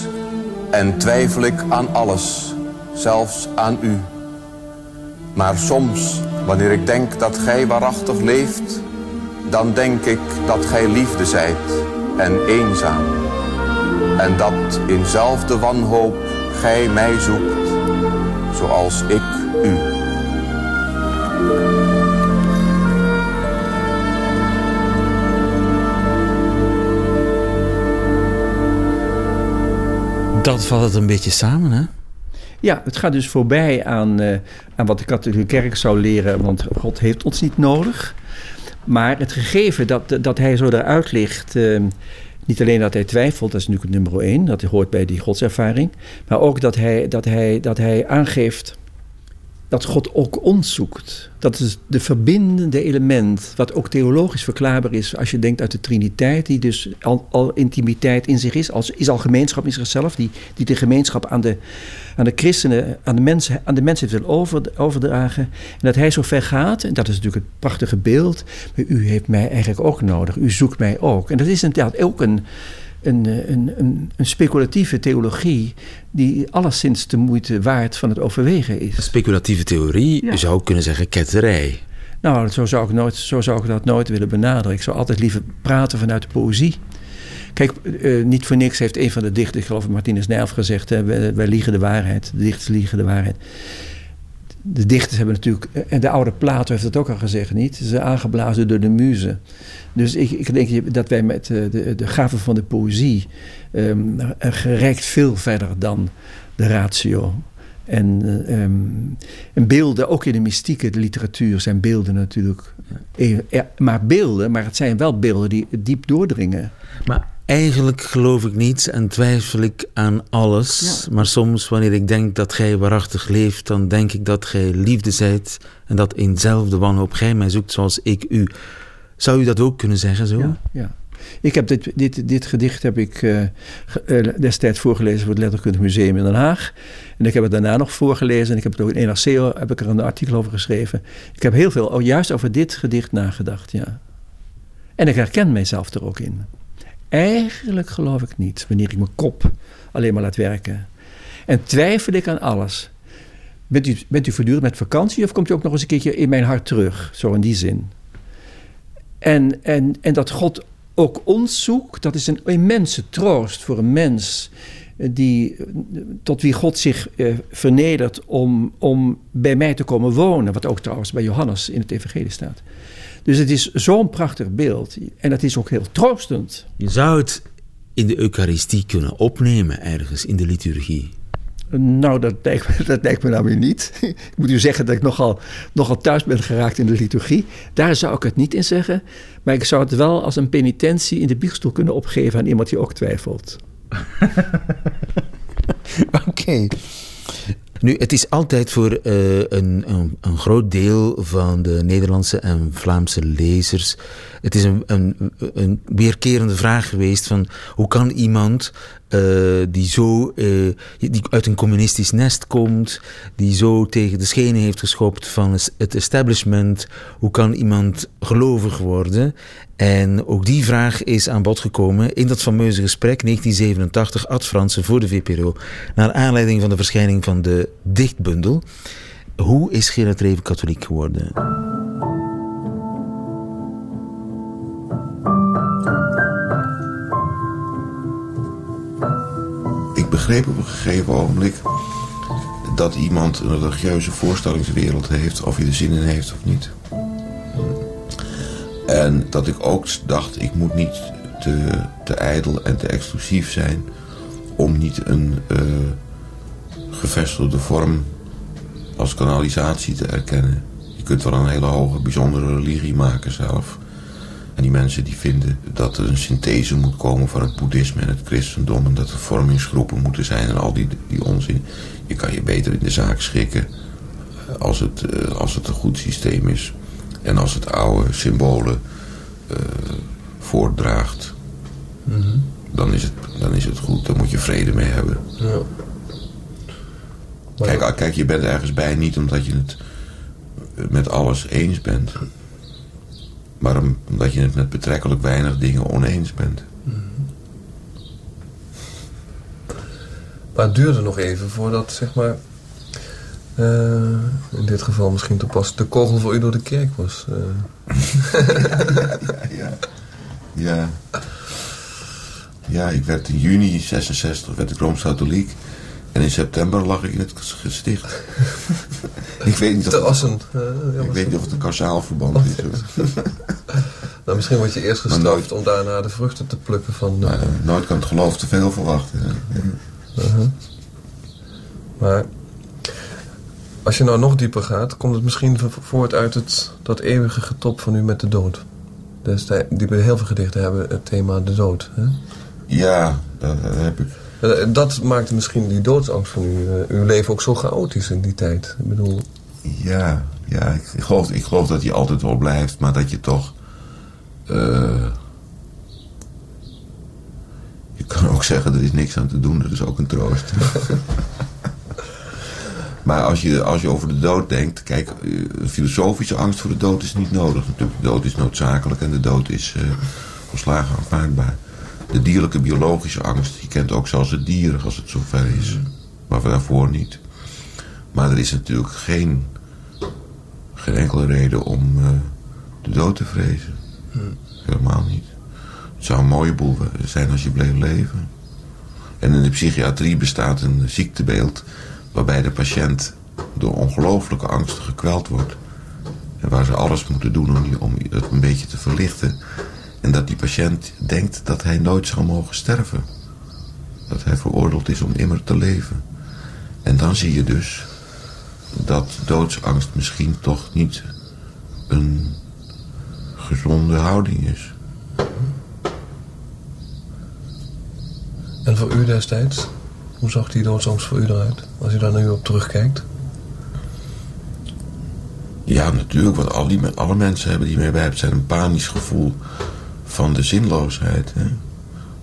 G: en twijfel ik aan alles, zelfs aan u. Maar soms, wanneer ik denk dat gij waarachtig leeft, dan denk ik dat gij liefde zijt en eenzaam. En dat inzelfde wanhoop gij mij zoekt, zoals ik u.
C: Dat valt het een beetje samen, hè?
D: Ja, het gaat dus voorbij aan, uh, aan wat de katholieke kerk zou leren, want God heeft ons niet nodig. Maar het gegeven dat, dat hij zo eruit ligt. Uh, niet alleen dat hij twijfelt, dat is natuurlijk nummer één, dat hoort bij die godservaring. Maar ook dat hij, dat hij, dat hij aangeeft dat God ook ons zoekt. Dat is de verbindende element, wat ook theologisch verklaarbaar is als je denkt uit de Triniteit, die dus al, intimiteit in zich is, als, is al gemeenschap in zichzelf, die, die de gemeenschap aan de, aan de christenen, aan de mensen, aan de mensen wil over, overdragen. En dat hij zo ver gaat, en dat is natuurlijk het prachtige beeld, maar u heeft mij eigenlijk ook nodig, u zoekt mij ook. En dat is inderdaad ook een een, een, een, een, speculatieve theologie die alleszins de moeite waard van het overwegen is.
C: speculatieve theorie, je zou kunnen zeggen ketterij.
D: Nou, zo zou, ik nooit, zo zou ik dat nooit willen benaderen. Ik zou altijd liever praten vanuit de poëzie. Kijk, uh, niet voor niks heeft een van de dichters, ik geloof Martinez Nijlf, gezegd... Hè, wij, wij liegen de waarheid, de dichters liegen de waarheid de dichters hebben natuurlijk, en de oude Plato heeft het ook al gezegd, niet? Ze aangeblazen door de muze. Dus ik, ik denk dat wij met eh, de, de gave van de poëzie um, gereikt veel verder dan de ratio. En, um, en, beelden, ook in de mystieke literatuur zijn beelden natuurlijk. Maar beelden, maar het zijn wel beelden die diep doordringen.
C: Maar Eigenlijk geloof ik niets en twijfel ik aan alles. Maar soms, wanneer ik denk dat gij waarachtig leeft, dan denk ik dat gij liefde zijt en dat eenzelfde wanhoop gij mij zoekt zoals ik u. Zou u dat ook kunnen zeggen zo?
D: Ja, ja. Ik heb dit, dit, dit gedicht heb ik uh, destijds voorgelezen voor het Letterkundig Museum in Den Haag. En ik heb het daarna nog voorgelezen en ik heb het ook in NRC heb ik er een artikel over geschreven. Ik heb heel veel, juist over dit gedicht nagedacht, ja. En ik herken mijzelf er ook in. Eigenlijk geloof ik niet, wanneer ik mijn kop alleen maar laat werken. En twijfel ik aan alles. Bent u, bent u voortdurend met vakantie of komt u ook nog eens een keertje in mijn hart terug? Zo in die zin. En, en, en dat God ook ons zoekt, dat is een immense troost voor een mens die, tot wie God zich eh, vernedert om, om bij mij te komen wonen. Wat ook trouwens bij Johannes in het Evangelie staat. Dus het is zo'n prachtig beeld. En het is ook heel troostend.
C: Je zou het in de Eucharistie kunnen opnemen ergens in de liturgie.
D: Nou, dat lijkt, me, dat lijkt me nou weer niet. <laughs> ik moet u zeggen dat ik nogal, nogal thuis ben geraakt in de liturgie. Daar zou ik het niet in zeggen. Maar ik zou het wel als een penitentie in de biechtstoel kunnen opgeven aan iemand die ook twijfelt. <laughs> <laughs>
C: Oké. Nu, het is altijd voor uh, een, een, een, groot deel van de Nederlandse en Vlaamse lezers. Het is een, een, een weerkerende vraag geweest van hoe kan iemand uh, die zo uh, die uit een communistisch nest komt, die zo tegen de schenen heeft geschopt van het establishment, hoe kan iemand gelovig worden? En ook die vraag is aan bod gekomen in dat fameuze gesprek 1987 Ad Fransen voor de VPRO, naar aanleiding van de verschijning van de dichtbundel. Hoe is Gerard Reven katholiek geworden?
B: Ik begreep op een gegeven ogenblik dat iemand een religieuze voorstellingswereld heeft, of hij er zin in heeft of niet. En dat ik ook dacht, ik moet niet te, te ijdel en te exclusief zijn om niet een uh, gevestigde vorm als kanalisatie te erkennen. Je kunt wel een hele hoge, bijzondere religie maken zelf. En die mensen die vinden dat er een synthese moet komen van het boeddhisme en het christendom. En dat er vormingsgroepen moeten zijn en al die, die onzin. Je kan je beter in de zaak schikken als het, uh, als het een goed systeem is. En als het oude symbolen uh, voortdraagt, mm -hmm. dan, is het, dan is het goed. Dan moet je vrede mee hebben. Ja. Kijk, kijk, je bent ergens bij niet omdat je het met alles eens bent. Maar omdat je het met betrekkelijk weinig dingen oneens bent. Mm -hmm.
H: Maar het duurde nog even voordat, zeg maar, uh, in dit geval misschien pas de kogel voor u door de kerk was. Uh. <laughs>
B: ja, ja, ja. ik werd in juni 66 werd ik Rooms-Katholiek. En in september lag ik in het gesticht. <laughs> ik weet niet of,
H: Te Assen.
B: Uh, ik weet niet of het een kausaal verband is. <laughs>
H: nou, misschien word je eerst gestraft om daarna de vruchten te plukken van...
B: Nou, nooit kan het geloof te veel verwachten.
H: -huh. Maar als je nou nog dieper gaat, komt het misschien voort uit het, dat eeuwige getop van u met de dood. Dus die bij heel veel gedichten hebben het thema de dood. Hè?
B: Ja, dat, heb ik.
H: Dat maakte misschien die doodsangst van u, uh, uw leven ook zo chaotisch in die tijd. Ik bedoel...
B: Ja, ja ik, geloof, ik geloof dat hij altijd wel blijft, maar dat je toch. Uh, je kan ook zeggen, er is niks aan te doen, dat is ook een troost. <laughs> maar als je, als je over de dood denkt, kijk, filosofische angst voor de dood is niet nodig. Natuurlijk, de dood is noodzakelijk en de dood is uh, volslagen aanvaardbaar. De dierlijke biologische angst, je kent ook zelfs het dier als het zover is. Maar daarvoor niet. Maar er is natuurlijk geen, geen enkele reden om uh, de dood te vrezen. Helemaal niet. Het zou een mooie boel zijn als je bleef leven. En in de psychiatrie bestaat een ziektebeeld waarbij de patiënt door ongelooflijke angsten gekweld wordt. En waar ze alles moeten doen om, die, om het een beetje te verlichten. En dat die patiënt denkt dat hij nooit zal mogen sterven. Dat hij veroordeeld is om immer te leven. En dan zie je dus dat doodsangst misschien toch niet een gezonde houding is.
H: En voor u destijds? Hoe zag die doodsangst voor u eruit? Als u daar nu op terugkijkt?
B: Ja, natuurlijk. Want al die, alle mensen hebben die mee bij zijn een panisch gevoel van de zinloosheid. Hè?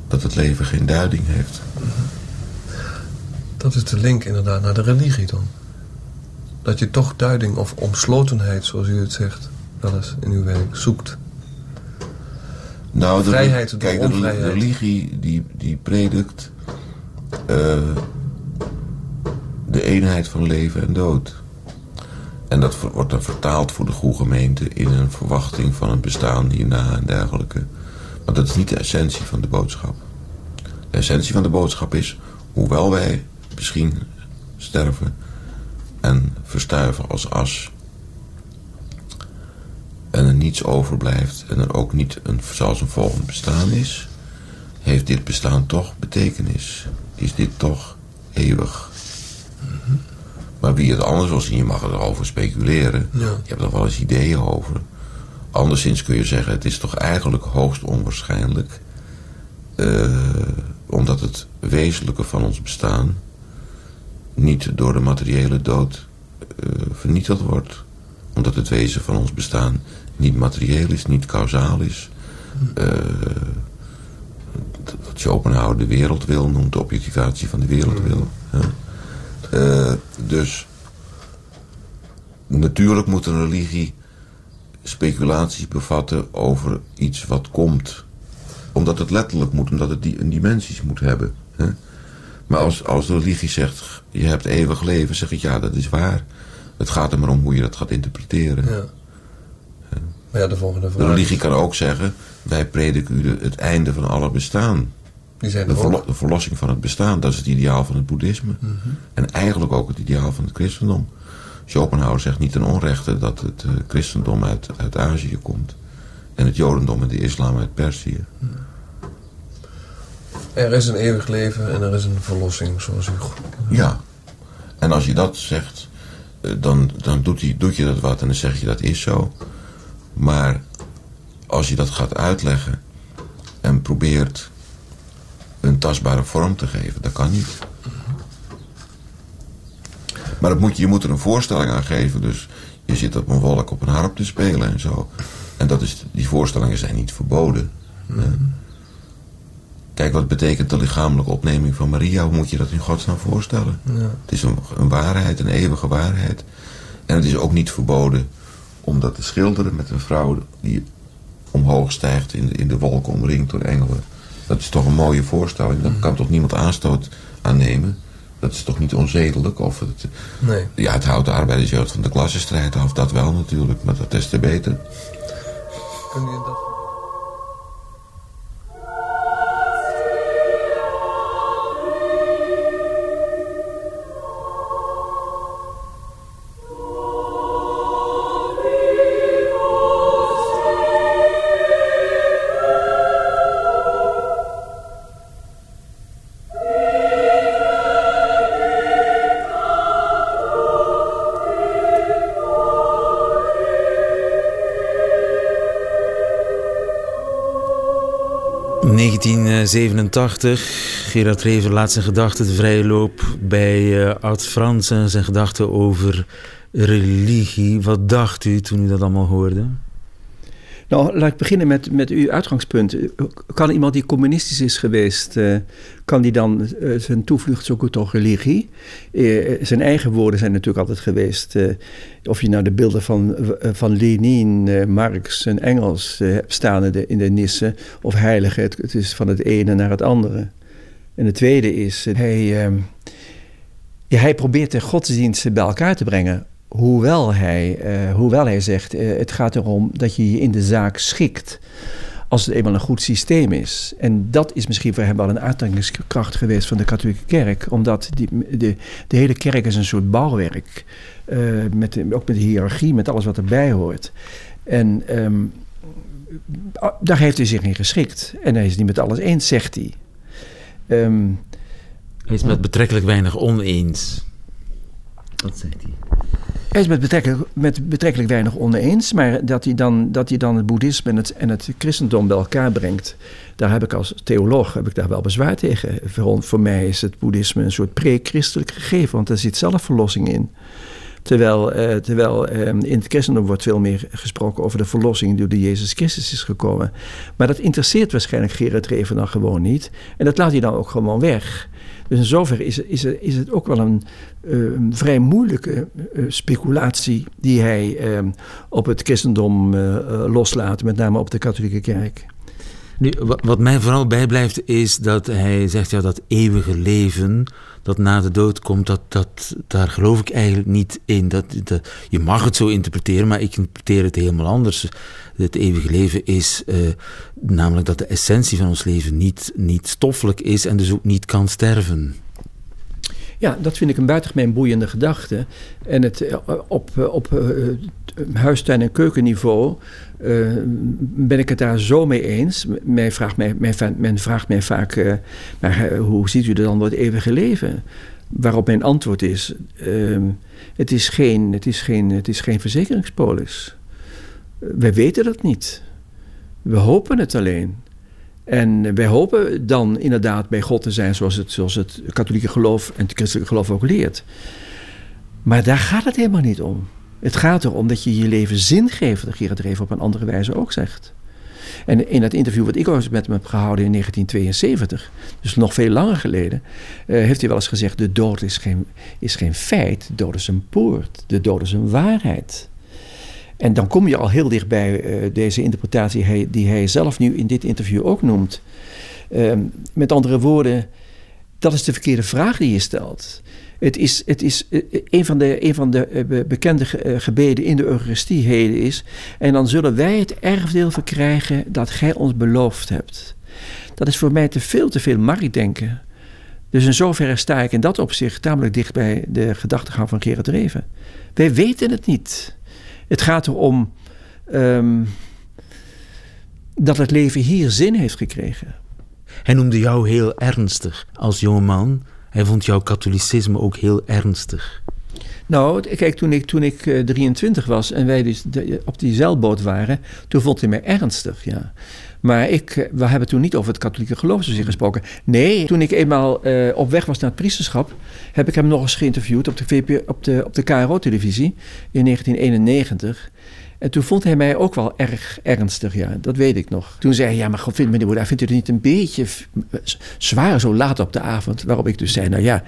B: Dat het leven geen duiding heeft.
H: Dat is de link inderdaad naar de religie dan. Dat je toch duiding of omslotenheid, zoals u het zegt, wel eens in uw werk zoekt.
B: Nou, de, vrijheid de, kijk, de religie die, die predikt uh, de eenheid van leven en dood. En dat wordt dan vertaald voor de goede gemeente in een verwachting van een bestaan hierna en dergelijke. Maar dat is niet de essentie van de boodschap. De essentie van de boodschap is, hoewel wij misschien sterven en verstuiven als as, en er niets overblijft en er ook niet een, zoals een volgend bestaan is, heeft dit bestaan toch betekenis. Is dit toch eeuwig. Maar wie het anders wil zien, je mag erover speculeren. Je hebt er wel eens ideeën over. Anderszins kun je zeggen, het is toch eigenlijk hoogst onwaarschijnlijk. Uh, omdat het wezenlijke van ons bestaan niet door de materiële dood uh, vernietigd wordt. Omdat het wezen van ons bestaan niet materieel is, niet kausaal is. Uh, wat Schopenhauer de wereldwil noemt, de objectivatie van de wereldwil. Uh, dus natuurlijk moet een religie speculaties bevatten over iets wat komt. Omdat het letterlijk moet, omdat het die, een dimensies moet hebben. Hè? Maar als, als de religie zegt, je hebt eeuwig leven, zeg ik ja, dat is waar. Het gaat er maar om hoe je dat gaat interpreteren. Ja.
H: Maar ja, de volgende vraag.
B: De religie kan ook zeggen, wij prediken u het einde van alle bestaan.
H: Die zijn
B: de, verlo de, verlossing van het bestaan, dat is het ideaal van het boeddhisme. Mm -hmm. En eigenlijk ook het ideaal van het christendom. Schopenhauer zegt niet ten onrechte dat het uh, christendom uit, uit Azië komt. En het jodendom en de islam uit Perzië.
H: Er is een eeuwig leven en er is een verlossing, zoals u...
B: Ja. En als je dat zegt, uh, dan, dan doet, die, doet je dat wat en dan zeg je dat is zo. Maar als je dat gaat uitleggen en probeert een tastbare vorm te geven, dat kan niet. Maar dat moet, je moet er een voorstelling aan geven. Dus je zit op een wolk op een harp te spelen en zo. En dat is, die voorstellingen zijn niet verboden. Mm. Kijk, wat betekent de lichamelijke opneming van Maria? Hoe moet je dat in godsnaam voorstellen? Ja. Het is een, een, waarheid, een eeuwige waarheid. En het is ook niet verboden om dat te schilderen met een vrouw die omhoog stijgt in de, in de wolken omringd door engelen. Dat is toch een mooie voorstelling. Daar kan toch niemand aanstoot aan nemen. Dat is toch niet onzedelijk? Of het,
H: nee.
B: Ja, het houdt de arbeidersjeugd van de klassenstrijd af. Dat wel natuurlijk, maar dat is te beter.
H: Kun je dat...
C: Gerard Rever laat zijn gedachten de vrije loop bij uh, Oud Frans en zijn gedachten over religie. Wat dacht u toen u dat allemaal hoorde?
D: Nou, laat ik beginnen met, met uw uitgangspunt. Kan iemand die communistisch is geweest, uh, kan die dan uh, zijn toevlucht zoeken tot religie? Uh, zijn eigen woorden zijn natuurlijk altijd geweest. of je nou de beelden van, van Lenin, Marx en Engels staan in de, in de nissen, of heiligen, het, is van het ene naar het andere. En het tweede is, ehm, hij probeert de godsdiensten bij elkaar te brengen Hoewel hij, uh, hoewel hij zegt, uh, het gaat erom dat je je in de zaak schikt als het eenmaal een goed systeem is. En dat is misschien voor hem wel een aantrekkingskracht geweest van de katholieke kerk. Omdat die, de, de hele kerk is een soort bouwwerk. Uh, met, ook met de hiërarchie, met alles wat erbij hoort. En um, daar heeft hij zich in geschikt. En hij is niet met alles eens, zegt hij.
C: Um, hij is met betrekkelijk weinig oneens. Dat zegt hij.
D: Hij is met betrekkelijk, met betrekkelijk weinig oneens, maar dat hij dan, dat hij dan het boeddhisme en het, en het christendom bij elkaar brengt, daar heb ik als theoloog heb ik daar wel bezwaar tegen. Voor, voor mij is het boeddhisme een soort pre-christelijk gegeven, want er zit zelfverlossing in. Terwijl, eh, terwijl eh, in het christendom wordt veel meer gesproken over de verlossing door Jezus Christus is gekomen. Maar dat interesseert waarschijnlijk Gerard Reven dan gewoon niet. En dat laat hij dan ook gewoon weg. Dus in zoverre is, is, is het ook wel een, eh, vrij moeilijke uh, speculatie die hij uh, op het christendom loslaat, met name op de katholieke kerk.
C: Nu, wat mij vooral bijblijft is dat hij zegt ja, dat eeuwige leven dat na de dood komt, dat, dat, daar geloof ik eigenlijk niet in. Dat, dat, je mag het zo interpreteren, maar ik interpreteer het helemaal anders. Het eeuwige leven is uh, namelijk dat de essentie van ons leven niet, niet stoffelijk is en dus ook niet kan sterven.
D: Ja, dat vind ik een buitengemeen boeiende gedachte. En het, eh, op, eh, op uh, huistuin- en keukenniveau ben ik het daar zo mee eens. Men vraagt mij, men, vraagt mij vaak, maar hoe ziet u dan het eeuwige leven? Waarop mijn antwoord is, uh, het, is geen, het, is geen, het is geen verzekeringspolis. Wij weten dat niet. We hopen het alleen. En wij hopen dan inderdaad bij God te zijn zoals het, zoals het katholieke geloof en het christelijke geloof ook leert. Maar daar gaat het helemaal niet om. Het gaat erom dat je je leven zin geeft, dat Gerard Reven op een andere wijze ook zegt. En in het interview wat ik ooit met hem heb gehouden in 1972, dus nog veel langer geleden, uh, heeft hij wel eens gezegd: de dood is geen, is geen feit, de dood is een poort, de dood is een waarheid. En dan kom je al heel dicht bij uh, deze interpretatie die hij zelf nu in dit interview ook noemt. Uh, met andere woorden, dat is de verkeerde vraag die je stelt. Het is, het is eh, een van de, een van de eh, bekende gebeden in de Eucharistieheden is. En dan zullen wij het erfdeel verkrijgen dat gij ons beloofd hebt. Dat is voor mij te veel te veel marktdenken. Dus in zoverre sta ik in dat opzicht tamelijk dicht bij de gedachtegang van Gerard Reven. Wij weten het niet. Het gaat erom um, dat het leven hier zin heeft gekregen.
C: Hij noemde jou heel ernstig als jongeman. Hij vond jouw katholicisme ook heel ernstig.
D: Nou, kijk, toen ik, toen ik uh, 23 was en wij dus de, op die zeilboot waren, toen vond hij mij ernstig, ja. Maar ik, eh, we hebben toen niet over het katholieke geloof zozeer gesproken. Nee, toen ik eenmaal uh, op weg was naar het priesterschap, heb ik hem nog eens geïnterviewd op de, op de, op de KRO-televisie in 1991. En toen vond hij mij ook wel erg ernstig, ja, dat weet ik nog. Toen zei hij, ja, maar God, vindt meneer Boerda, vindt u het niet een beetje zwaar zo laat op de avond? Waarop ik dus zei, nou ja,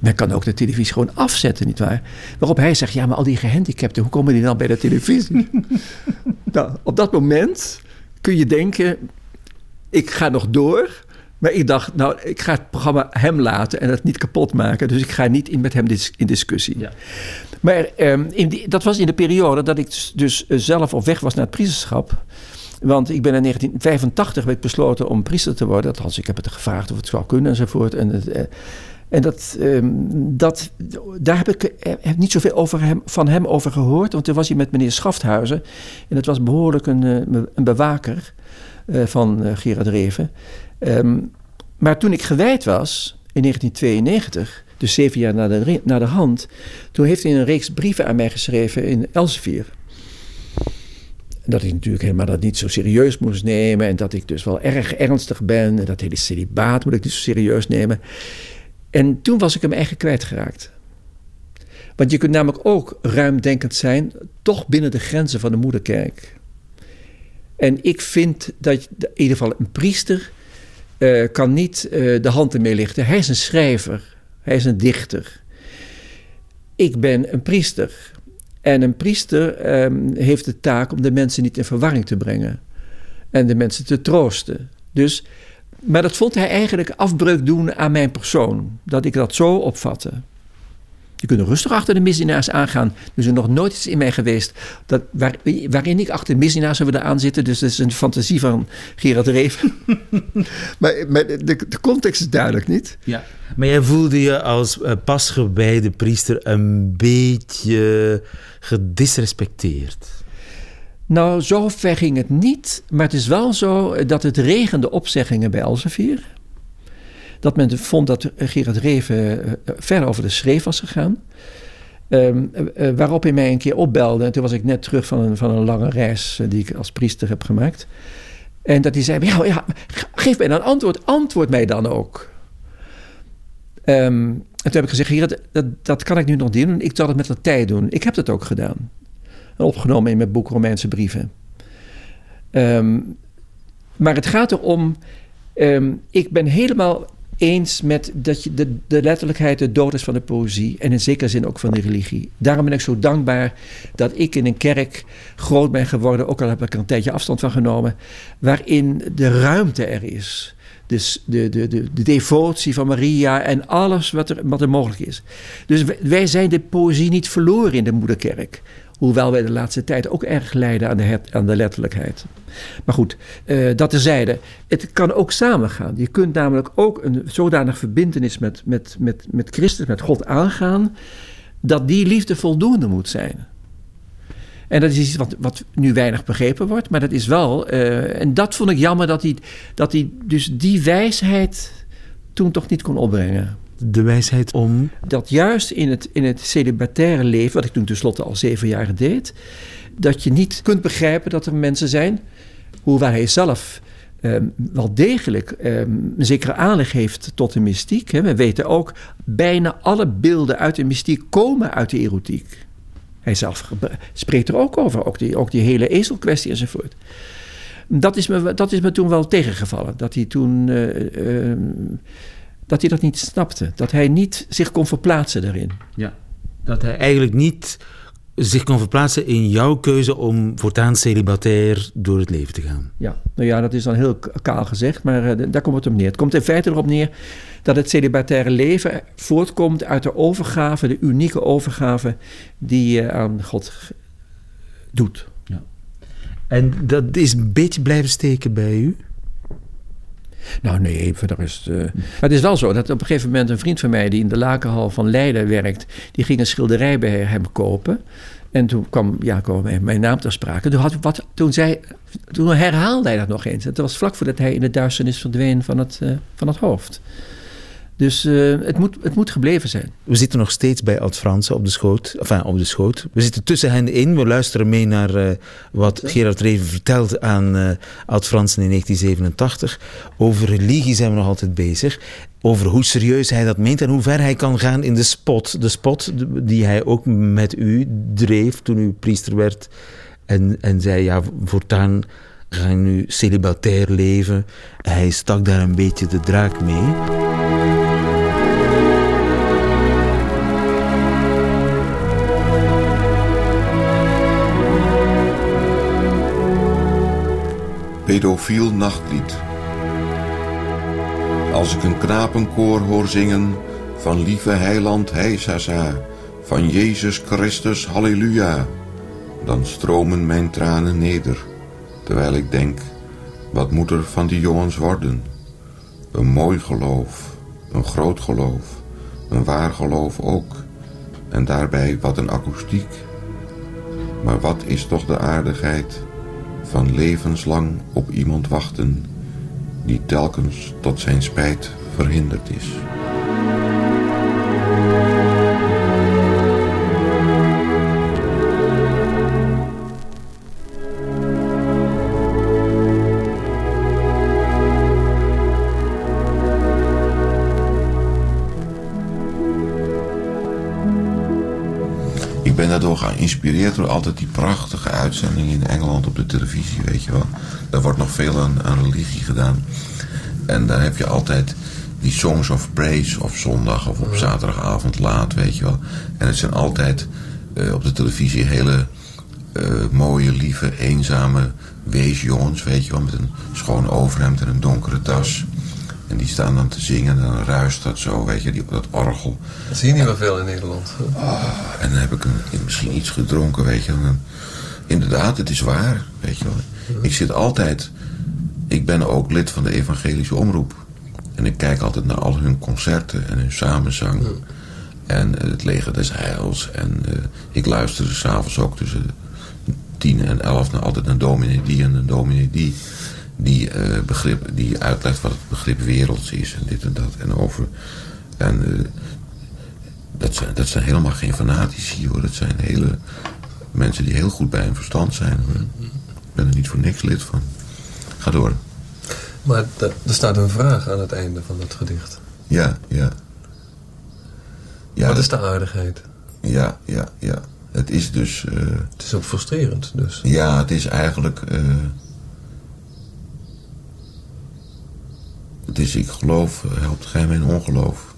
D: men kan ook de televisie gewoon afzetten, nietwaar? Waarop hij zegt, ja, maar al die gehandicapten, hoe komen die dan bij de televisie? <laughs> nou, op dat moment kun je denken, ik ga nog door... Maar ik dacht, nou, ik ga het programma hem laten en het niet kapot maken. Dus ik ga niet in met hem in discussie. Ja. Maar um, in die, dat was in de periode dat ik dus, dus eh, zelf op weg was naar het priesterschap. Want ik ben in 1985 werd besloten om priester te worden. Althans, ik heb het gevraagd of het zou kunnen enzovoort. En, het, uh, en dat, um, dat, daar heb ik eh, heb niet zoveel over hem, van hem over gehoord. Want toen was hij met meneer Schafthuizen. En dat was behoorlijk een, een bewaker uh, van uh, Gerard Reven. Um, maar toen ik gewijd was, in 1992 dus zeven jaar na de, na de hand. Toen heeft hij een reeks brieven aan mij geschreven in Elsevier. Dat ik natuurlijk helemaal dat niet zo serieus moest nemen. En dat ik dus wel erg ernstig ben. En dat hele celibaat moet ik niet zo serieus nemen. En toen was ik hem eigenlijk kwijtgeraakt. Want je kunt namelijk ook ruimdenkend zijn, toch binnen de grenzen van de moederkerk. En ik vind dat in ieder geval een priester uh, kan niet uh, de hand ermee lichten. Hij is een schrijver, hij is een dichter. Ik ben een priester. En een priester um, heeft de taak om de mensen niet in verwarring te brengen. En de mensen te troosten. Dus, maar dat vond hij eigenlijk afbreuk doen aan mijn persoon. Dat ik dat zo opvatte. Je kunt rustig achter de misdienaars aangaan. Er is er nog nooit iets in mij geweest dat, waar, waarin ik achter de misdienaars zou willen aanzitten. Dus dat is een fantasie van Gerard Reef. <laughs> maar, maar de, de, context is duidelijk niet.
C: Ja. Maar jij voelde je als uh, pasgewijde priester een beetje gedisrespecteerd.
D: Nou, zo ver ging het niet. Maar het is wel zo dat het regende opzeggingen bij Elsevier dat men vond dat Gerard Reven uh, ver over de schreef was gegaan. Um, uh, waarop hij mij een keer opbelde. En toen was ik net terug van een, van een lange reis die ik als priester heb gemaakt. En dat hij zei: ja, ja, geef mij dan antwoord. Antwoord mij dan ook. Um, en toen heb ik gezegd: Gerard, dat, dat kan ik nu nog doen. Ik zal het met de tijd doen. Ik heb dat ook gedaan. En opgenomen in mijn boek Romeinse brieven. Um, maar het gaat erom. Um, ik ben helemaal eens met dat je de, de letterlijkheid de dood is van de poëzie en in zekere zin ook van de religie. Daarom ben ik zo dankbaar dat ik in een kerk groot ben geworden, ook al heb ik er een tijdje afstand van genomen, waarin de ruimte er is. Dus de, de, de, de devotie van Maria en alles wat er, wat er mogelijk is. Dus wij zijn de poëzie niet verloren in de moederkerk. Hoewel wij de laatste tijd ook erg lijden aan de, aan de letterlijkheid. Maar goed, uh, dat terzijde. Het kan ook samengaan. Je kunt namelijk ook een zodanig verbindenis met, met, met, met Christus, met God aangaan, dat die liefde voldoende moet zijn. En dat is iets wat, wat nu weinig begrepen wordt, maar dat is wel. Uh, en dat vond ik jammer dat hij, dat hij dus die wijsheid toen toch niet kon opbrengen
C: de wijsheid om.
D: Dat juist in het, in het celibataire leven, wat ik toen tenslotte al zeven jaar deed, dat je niet kunt begrijpen dat er mensen zijn, hoewel hij zelf um, wel degelijk um, een zekere aanleg heeft tot de mystiek. Hè. We weten ook, bijna alle beelden uit de mystiek komen uit de erotiek. Hij zelf spreekt er ook over, ook die, ook die hele ezelkwestie enzovoort. Dat is, me, dat is me toen wel tegengevallen. Dat hij toen. Uh, uh, dat hij dat niet snapte. Dat hij niet zich kon verplaatsen daarin.
C: Ja, dat hij eigenlijk niet zich kon verplaatsen in jouw keuze om voortaan celibatair door het leven te gaan.
D: Ja, nou ja, dat is dan heel kaal gezegd, maar uh, daar komt het op neer. Het komt in feite erop neer dat het celibataire leven voortkomt uit de overgave, de unieke overgave die je aan God doet. Ja.
C: En dat is een beetje blijven steken bij u?
D: Nou nee, verder is het... Uh... Maar het is wel zo dat op een gegeven moment een vriend van mij... die in de Lakenhal van Leiden werkt... die ging een schilderij bij hem kopen... En toen kwam, ja, kwam mijn naam ter sprake. Toen, had, wat, toen, zei, toen herhaalde hij dat nog eens. Het was vlak voordat hij in de duisternis verdween van het, uh, van het hoofd. Dus uh, het, moet, het moet gebleven zijn.
C: We zitten nog steeds bij Oud Fransen op de schoot. Enfin, op de schoot. We zitten tussen hen in. We luisteren mee naar uh, wat Gerard Reven vertelt aan uh, Oud Fransen in 1987. Over religie zijn we nog altijd bezig. Over hoe serieus hij dat meent en hoe ver hij kan gaan in de spot. De spot die hij ook met u dreef toen u priester werd. En, en zei, ja, voortaan ga je nu celibatair leven. Hij stak daar een beetje de draak mee.
B: Pedofiel nachtlied. Als ik een knapenkoor hoor zingen van lieve heiland Heisasa, van Jezus Christus Halleluja, dan stromen mijn tranen neder, terwijl ik denk, wat moet er van die jongens worden? Een mooi geloof, een groot geloof, een waar geloof ook, en daarbij wat een akoestiek. Maar wat is toch de aardigheid van levenslang op iemand wachten die telkens tot zijn spijt verhinderd is. Ben daardoor geïnspireerd door altijd die prachtige uitzendingen in Engeland op de televisie, weet je wel. Daar wordt nog veel aan, aan religie gedaan. En daar heb je altijd die Songs of Praise op zondag of op zaterdagavond laat, weet je wel. En het zijn altijd eh, op de televisie hele eh, mooie, lieve, eenzame weesjongens, weet je wel. Met een schoon overhemd en een donkere tas. En die staan dan te zingen en dan ruist dat zo, weet je, die, dat orgel.
H: Dat zie je niet meer veel in Nederland.
B: Ah, en dan heb ik een, misschien iets gedronken, weet je. Inderdaad, het is waar, weet je wel. Ik zit altijd... Ik ben ook lid van de evangelische omroep. En ik kijk altijd naar al hun concerten en hun samenzang. En eh, het leger des heils. En uh, ik luisterde s'avonds ook tussen tien en elf naar altijd een dominee die en een dominee die. Die, uh, begrip, die uitlegt wat het begrip werelds is en dit en dat. En over. En dat, zijn, dat zijn helemaal geen fanatici hoor. Dat zijn hele mensen die heel goed bij hun verstand zijn. Hoor. Ik ben er niet voor niks lid van. Ga door.
H: Maar er staat een vraag aan het einde van dat gedicht.
B: Ja, ja.
H: ja Wat is de aardigheid?
B: Ja, ja, ja. Het is dus... Uh,
H: het is ook frustrerend dus.
B: Ja, het is eigenlijk... Uh, het is, ik geloof, helpt gij mijn ongeloof.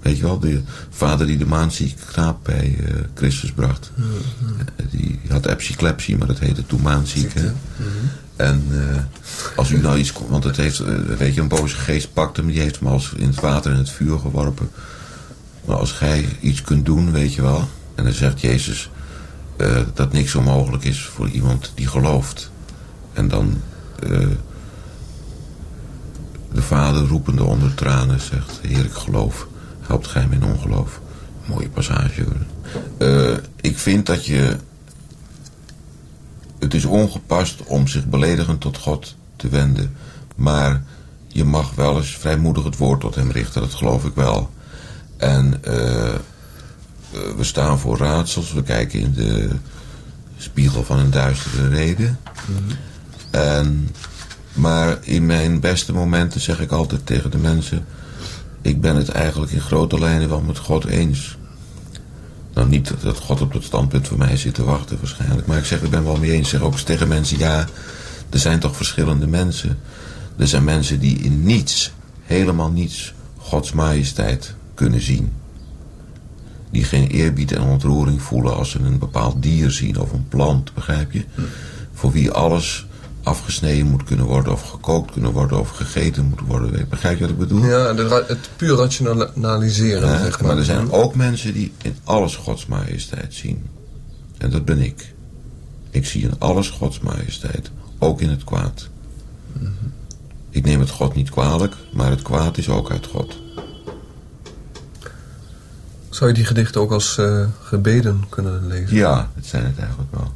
B: Weet je wel, de vader die de maanzieke knaap bij uh, Christus bracht. Mm -hmm. Die had epsiklepsie, maar dat heette toen maanziek. Mm -hmm. En uh, als u nou iets... Want het heeft, uh, weet je, een boze geest pakt hem. Die heeft hem als in het water en het vuur geworpen. Maar als gij iets kunt doen, weet je wel. En dan zegt Jezus dat niks onmogelijk is voor iemand die gelooft. En dan de vader roepende onder tranen zegt... Heer, ik geloof. Helpt gij mijn ongeloof. Mooie passage hoor. ik vind dat je het is ongepast om zich beledigend tot God te wenden. Maar je mag wel eens vrijmoedig het woord tot hem richten, dat geloof ik wel. En uh, we staan voor raadsels, we kijken in de spiegel van een duistere reden. Mm-hmm. En, maar in mijn beste momenten zeg ik altijd tegen de mensen... ik ben het eigenlijk in grote lijnen wel met God eens... Nou, niet dat God op dat standpunt voor mij zit te wachten waarschijnlijk. Maar ik zeg, ik ben wel mee eens. zeg ook tegen mensen, ja, er zijn toch verschillende mensen. Er zijn mensen die in niets, helemaal niets, Gods majesteit kunnen zien. Die geen eerbied en ontroering voelen als ze een bepaald dier zien of een plant, begrijp je? Voor wie alles afgesneden moet kunnen worden of gekookt kunnen worden of gegeten moet worden. Begrijp je wat ik bedoel?
H: Ja, het puur rationaliseren.
B: Ja,
H: zeg maar.
B: maar er zijn ook mensen die in alles Gods majesteit zien. En dat ben ik. Ik zie in alles Gods majesteit, ook in het kwaad. Mm -hmm. Ik neem het God niet kwalijk, maar het kwaad is ook uit God.
H: Zou je die gedichten ook als uh, gebeden kunnen lezen?
B: Ja, dat zijn het eigenlijk wel.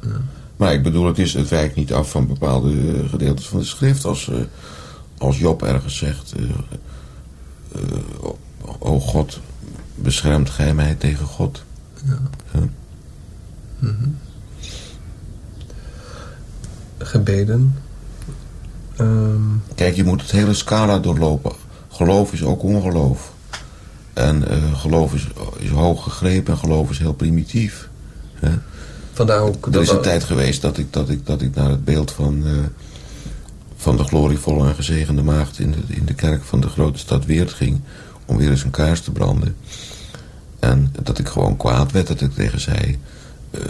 B: Ja. Maar ik bedoel, het, is, het wijkt niet af van bepaalde uh, gedeeltes van de schrift. Als, uh, als Job ergens zegt... Uh, o God, beschermt gij mij tegen God. Ja. ja.
H: Mm -hmm. Gebeden. Um...
B: Kijk, je moet het hele scala doorlopen. Geloof is ook ongeloof. En geloof is, is hoog gegrepen en geloof is heel primitief. Hè?
H: Vandaar ook
B: er is een tijd geweest dat ik, dat ik, dat ik naar het beeld van, uh, van de glorievolle en gezegende maagd in de, in de kerk van de grote stad Weert ging. Om weer eens een kaars te branden. En dat ik gewoon kwaad werd dat ik tegen zei. Uh,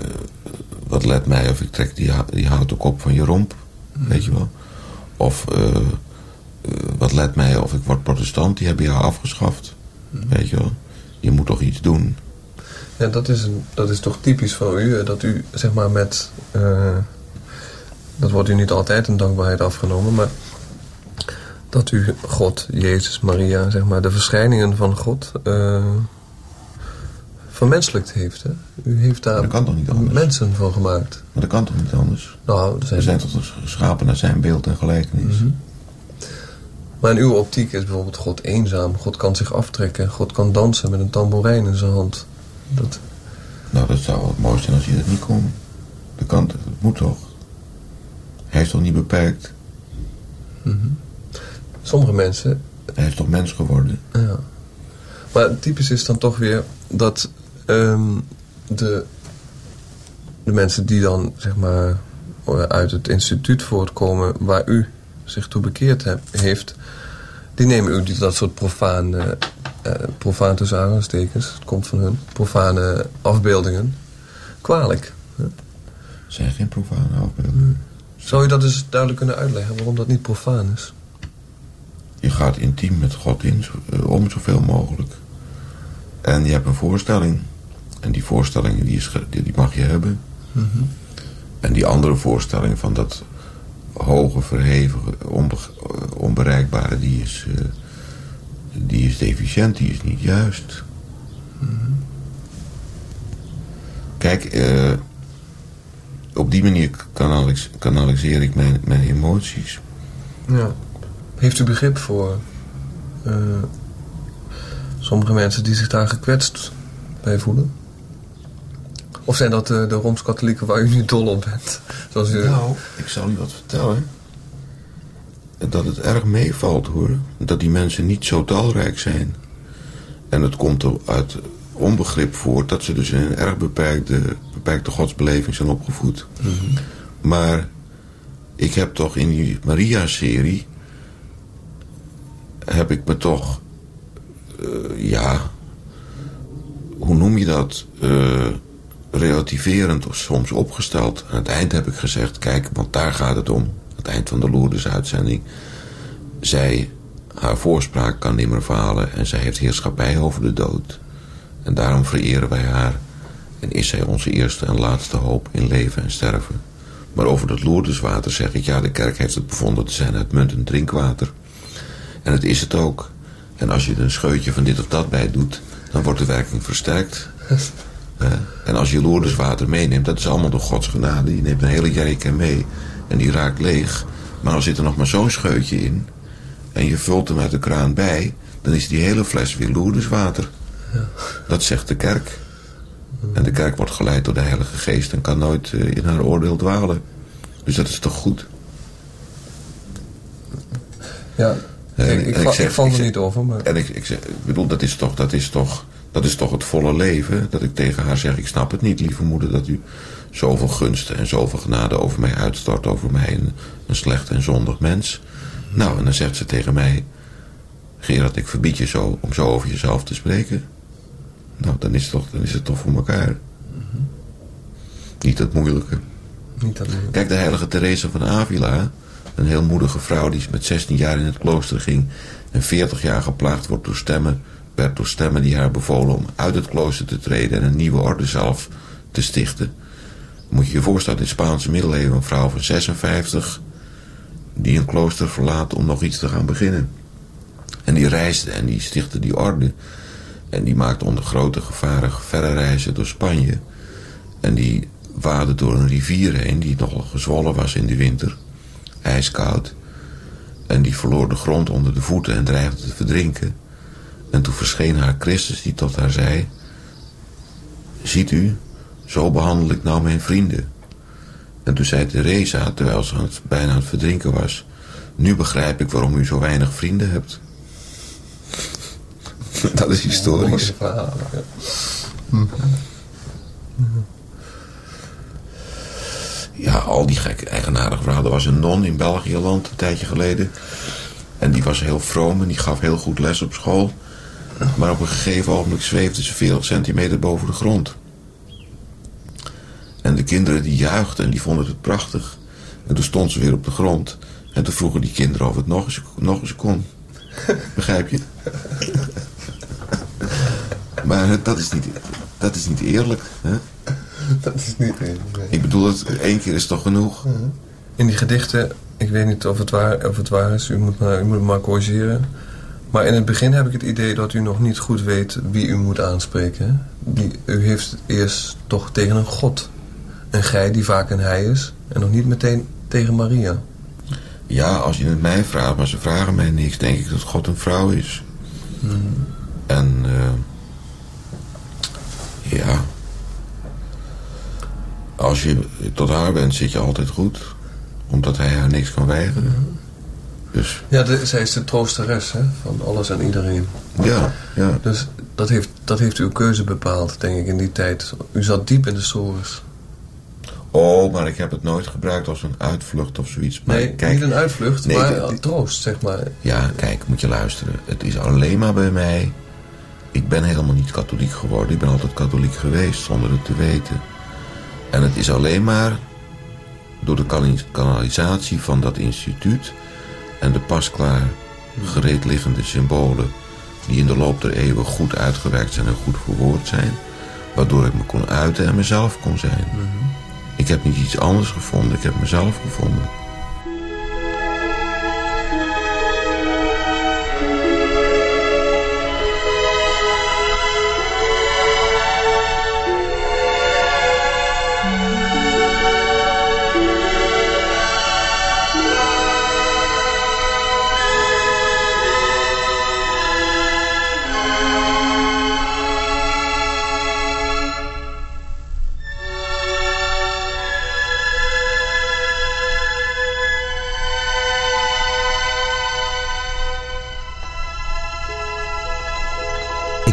B: wat let mij of ik trek die, die houten kop van je romp. Weet je wel. Of uh, wat let mij of ik word protestant. Die hebben jou afgeschaft. Weet je wel. Je moet toch iets doen.
H: Ja, dat is, een, dat is toch typisch van u, dat u zeg maar met, uh, dat wordt u niet altijd een dankbaarheid afgenomen, maar dat u God, Jezus, Maria, zeg maar, de verschijningen van God uh, vermenselijkt heeft. Hè? U heeft daar mensen van gemaakt.
B: Maar dat kan toch niet anders?
H: Nou,
B: er zijn, We zijn toch geschapen naar zijn beeld en gelijkenis. Mm -hmm.
H: Maar in uw optiek is bijvoorbeeld God eenzaam. God kan zich aftrekken. God kan dansen met een tamboerijn in zijn hand. Dat...
B: Nou, dat zou het mooi zijn als je dat niet kon. Dat kan, dat moet toch? Hij is toch niet beperkt?
H: Mm -hmm. Sommige mensen...
B: Hij is toch mens geworden?
H: Ja. Maar typisch is dan toch weer dat ehm, de, de mensen die dan zeg maar uit het instituut voortkomen waar u zich toe bekeerd heb, heeft, die nemen u dat soort profane, uh, profaan tussen het komt van hun, profane afbeeldingen, kwalijk. Hè?
B: zijn geen profane afbeeldingen.
H: Zou je dat eens duidelijk kunnen uitleggen waarom dat niet profaan is?
B: Je gaat intiem met God in, eh, om zoveel mogelijk. En je hebt een voorstelling. En die voorstelling die, is, die mag je hebben.
H: Mhm.
B: En die andere voorstelling van dat hoge, verheven, onbe, onbereikbare, die is, uh, die is deficiënt, die is niet juist. Kijk, uh, op die manier kanalis kanaliseer ik mijn, mijn emoties.
H: Ja. Heeft u begrip voor uh, sommige mensen die zich daar gekwetst bij voelen? Of zijn dat de, de Rooms-Katholieken waar u nu dol op bent? <laughs> Zoals u...
B: Nou, ik zal u wat vertellen. Dat het erg meevalt hoor. Dat die mensen niet zo talrijk zijn. En het komt er uit onbegrip voort dat ze dus in een erg beperkte, beperkte godsbeleving zijn opgevoed.
H: Mhm.
B: Maar ik heb toch in die Maria-serie... heb ik me toch... Uh, ja... hoe noem je dat? Uh, relativerend of soms opgesteld. Aan het eind heb ik gezegd... kijk, want daar gaat het om. Het eind van de Lourdes-uitzending... zij... haar voorspraak kan nimmer falen... en zij heeft heerschappij over de dood... En daarom vereren wij haar en is zij onze eerste en laatste hoop in leven en sterven. Maar over dat Lourdeswater zeg ik, ja, de kerk heeft het bevonden te zijn uitmuntend drinkwater. En het is het ook. En als je er een scheutje van dit of dat bij doet, dan wordt de werking versterkt. <laughs> En als je Lourdeswater meeneemt, dat is allemaal door Gods genade. Je neemt een hele jerrycan mee en die raakt leeg. Maar dan zit er nog maar zo'n scheutje in en je vult hem uit de kraan bij, dan is die hele fles weer Lourdeswater.
H: Ja.
B: Dat zegt de kerk. En de kerk wordt geleid door de Heilige Geest en kan nooit uh, in haar oordeel dwalen. Dus dat is toch goed?
H: Ja,
B: en,
H: ik, ik,
B: en zeg,
H: ik val er
B: zeg,
H: niet over. Maar...
B: En ik, ik, zeg, ik bedoel, dat is, toch, dat, is toch, dat is toch het volle leven. Dat ik tegen haar zeg, ik snap het niet, lieve moeder, dat u zoveel gunsten en zoveel genade over mij uitstort. Over mij, een, een slecht en zondig mens. Nou, en dan zegt ze tegen mij... Gerard, ik verbied je zo om zo over jezelf te spreken. Nou, dan is het toch, dan is het toch voor elkaar.
H: Mm -hmm.
B: Niet dat moeilijke.
H: Niet dat moeilijke.
B: Kijk, de heilige Teresa van Avila... een heel moedige vrouw die met 16 jaar in het klooster ging... en 40 jaar geplaagd wordt door stemmen... werd door stemmen die haar bevolen om uit het klooster te treden... en een nieuwe orde zelf te stichten. Moet je je voorstellen, in Spaanse middeleeuwen... een vrouw van 56... die een klooster verlaat om nog iets te gaan beginnen... En die reisde en die stichtte die orde. En die maakte onder grote gevaren verre reizen door Spanje. En die waadde door een rivier heen die nogal gezwollen was in de winter. Ijskoud. En die verloor de grond onder de voeten en dreigde te verdrinken. En toen verscheen haar Christus die tot haar zei... Ziet u, zo behandel ik nou mijn vrienden. En toen zei Teresa, terwijl ze aan het, bijna aan het verdrinken was... Nu begrijp ik waarom u zo weinig vrienden hebt. <laughs> Dat is historisch.
H: Ja,
B: al die gekke eigenaardige verhalen. Er was een non in België land een tijdje geleden. En die was heel vroom en die gaf heel goed les op school. Maar op een gegeven ogenblik zweefde ze 40 centimeter boven de grond. En de kinderen die juichten en die vonden het prachtig. En toen stond ze weer op de grond. En toen vroegen die kinderen of het nog eens, nog eens kon. <laughs> Begrijp je? maar dat is niet, dat is niet eerlijk. Hè?
H: Dat is niet eerlijk. Nee.
B: Ik bedoel, het, één keer is toch genoeg?
H: In die gedichten, ik weet niet of het waar, of het waar is, u moet, maar, u moet maar corrigeren. Maar in het begin heb ik het idee dat u nog niet goed weet wie u moet aanspreken. Die, u heeft eerst toch tegen een God. Een gij die vaak een hij is. En nog niet meteen tegen Maria.
B: Ja, als je het mij vraagt, maar ze vragen mij niks, denk ik dat God een vrouw is.
H: Hmm.
B: En uh, ja, als je tot haar bent, zit je altijd goed, omdat hij haar niks kan weigeren. Dus,
H: Ja, de, zij is de troosteres hè, van alles en iedereen.
B: ja, ja.
H: Dus dat heeft, dat heeft uw keuze bepaald, denk ik, in die tijd. U zat diep in de sores.
B: Oh, maar ik heb het nooit gebruikt als een uitvlucht of zoiets. Maar
H: Nee,
B: kijk,
H: niet een uitvlucht,
B: Nee,
H: maar troost, zeg maar.
B: Ja, kijk, moet je luisteren. Het is alleen maar bij mij. Ik ben helemaal niet katholiek geworden. Ik ben altijd katholiek geweest zonder het te weten. En het is alleen maar door de kanalisatie van dat instituut en de pasklaar gereed liggende symbolen die in de loop der eeuwen goed uitgewerkt zijn en goed verwoord zijn, waardoor ik me kon uiten en mezelf kon zijn. Ik heb niet iets anders gevonden, ik heb mezelf gevonden.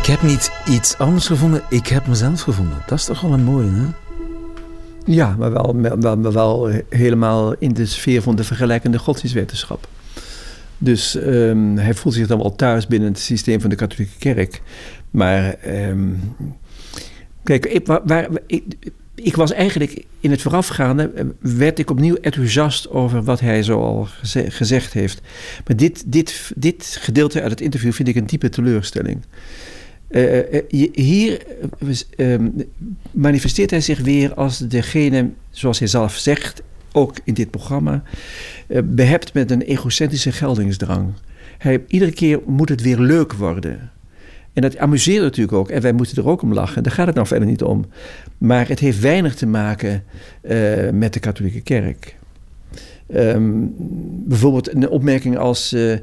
C: Ik heb niet iets anders gevonden, ik heb mezelf gevonden. Dat is toch wel een mooie, hè?
D: Ja, maar wel, wel, helemaal in de sfeer van de vergelijkende godsdienstwetenschap. Dus ehm, hij voelt zich dan wel thuis binnen het systeem van de katholieke kerk. Maar ehm, kijk, ik, waar, ik, ik was eigenlijk in het voorafgaande, eh, werd ik opnieuw enthousiast over wat hij zo al geze- gezegd heeft. Maar dit, dit, dit gedeelte uit het interview vind ik een diepe teleurstelling. Eh, eh, je- hier eh, ehm, manifesteert hij zich weer als degene, zoals hij zelf zegt, ook in dit programma, eh, behept met een egocentrische geldingsdrang. Hij, iedere keer moet het weer leuk worden. En dat amuseert natuurlijk ook. En wij moeten er ook om lachen. Daar gaat het nou verder niet om. Maar het heeft weinig te maken eh, met de katholieke kerk. Ehm, bijvoorbeeld een opmerking als... eh,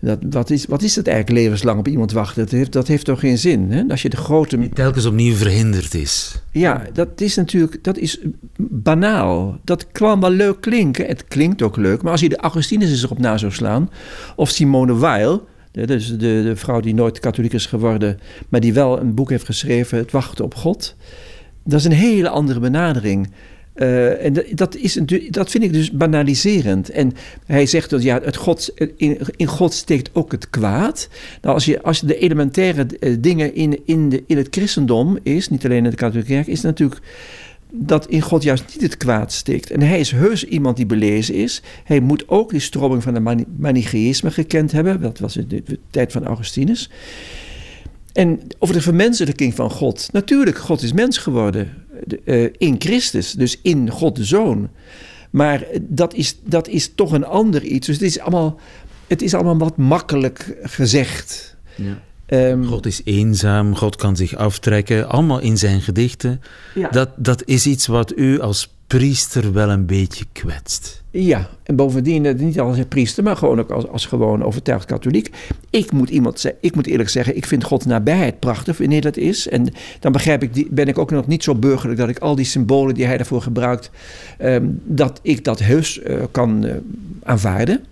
D: dat, wat, is, wat is het eigenlijk levenslang op iemand wachten? Dat heeft, dat heeft toch geen zin? Hè? Als je de grote...
C: Die telkens opnieuw verhinderd is.
D: Ja, dat is natuurlijk dat is banaal. Dat kan wel leuk klinken. Het klinkt ook leuk. Maar als je de Augustinus erop na zou slaan... of Simone Weil... Dus de, de vrouw die nooit katholiek is geworden... maar die wel een boek heeft geschreven... Het wachten op God. Dat is een hele andere benadering. Eh, en dat, is, dat vind ik dus banaliserend. En hij zegt dat ja, het God, in, in God steekt ook het kwaad. Nou, als je, als de elementaire eh, dingen in, in, de, in het christendom is, niet alleen in de katholieke kerk, is het natuurlijk dat in God juist niet het kwaad steekt. En hij is heus iemand die belezen is. Hij moet ook die stroming van de mani- manichaeïsme gekend hebben. Dat was in de tijd van Augustinus. En over de vermenselijking van God. Natuurlijk, God is mens geworden de- eh, in Christus, dus in God de Zoon. Maar dat is, dat is toch een ander iets. Dus het is allemaal, het is allemaal wat makkelijk gezegd.
C: Ja.
D: Ehm,
C: God is eenzaam, God kan zich aftrekken, allemaal in zijn gedichten.
D: Ja.
C: Dat, dat is iets wat u als priester wel een beetje kwetst.
D: Ja, en bovendien eh, niet als een priester, maar gewoon ook als, als gewoon overtuigd katholiek. Ik moet, iemand ze- ik moet eerlijk zeggen, ik vind Gods nabijheid prachtig wanneer dat is. En dan begrijp ik, die, ben ik ook nog niet zo burgerlijk dat ik al die symbolen die hij daarvoor gebruikt, ehm, dat ik dat heus eh, kan eh, aanvaarden.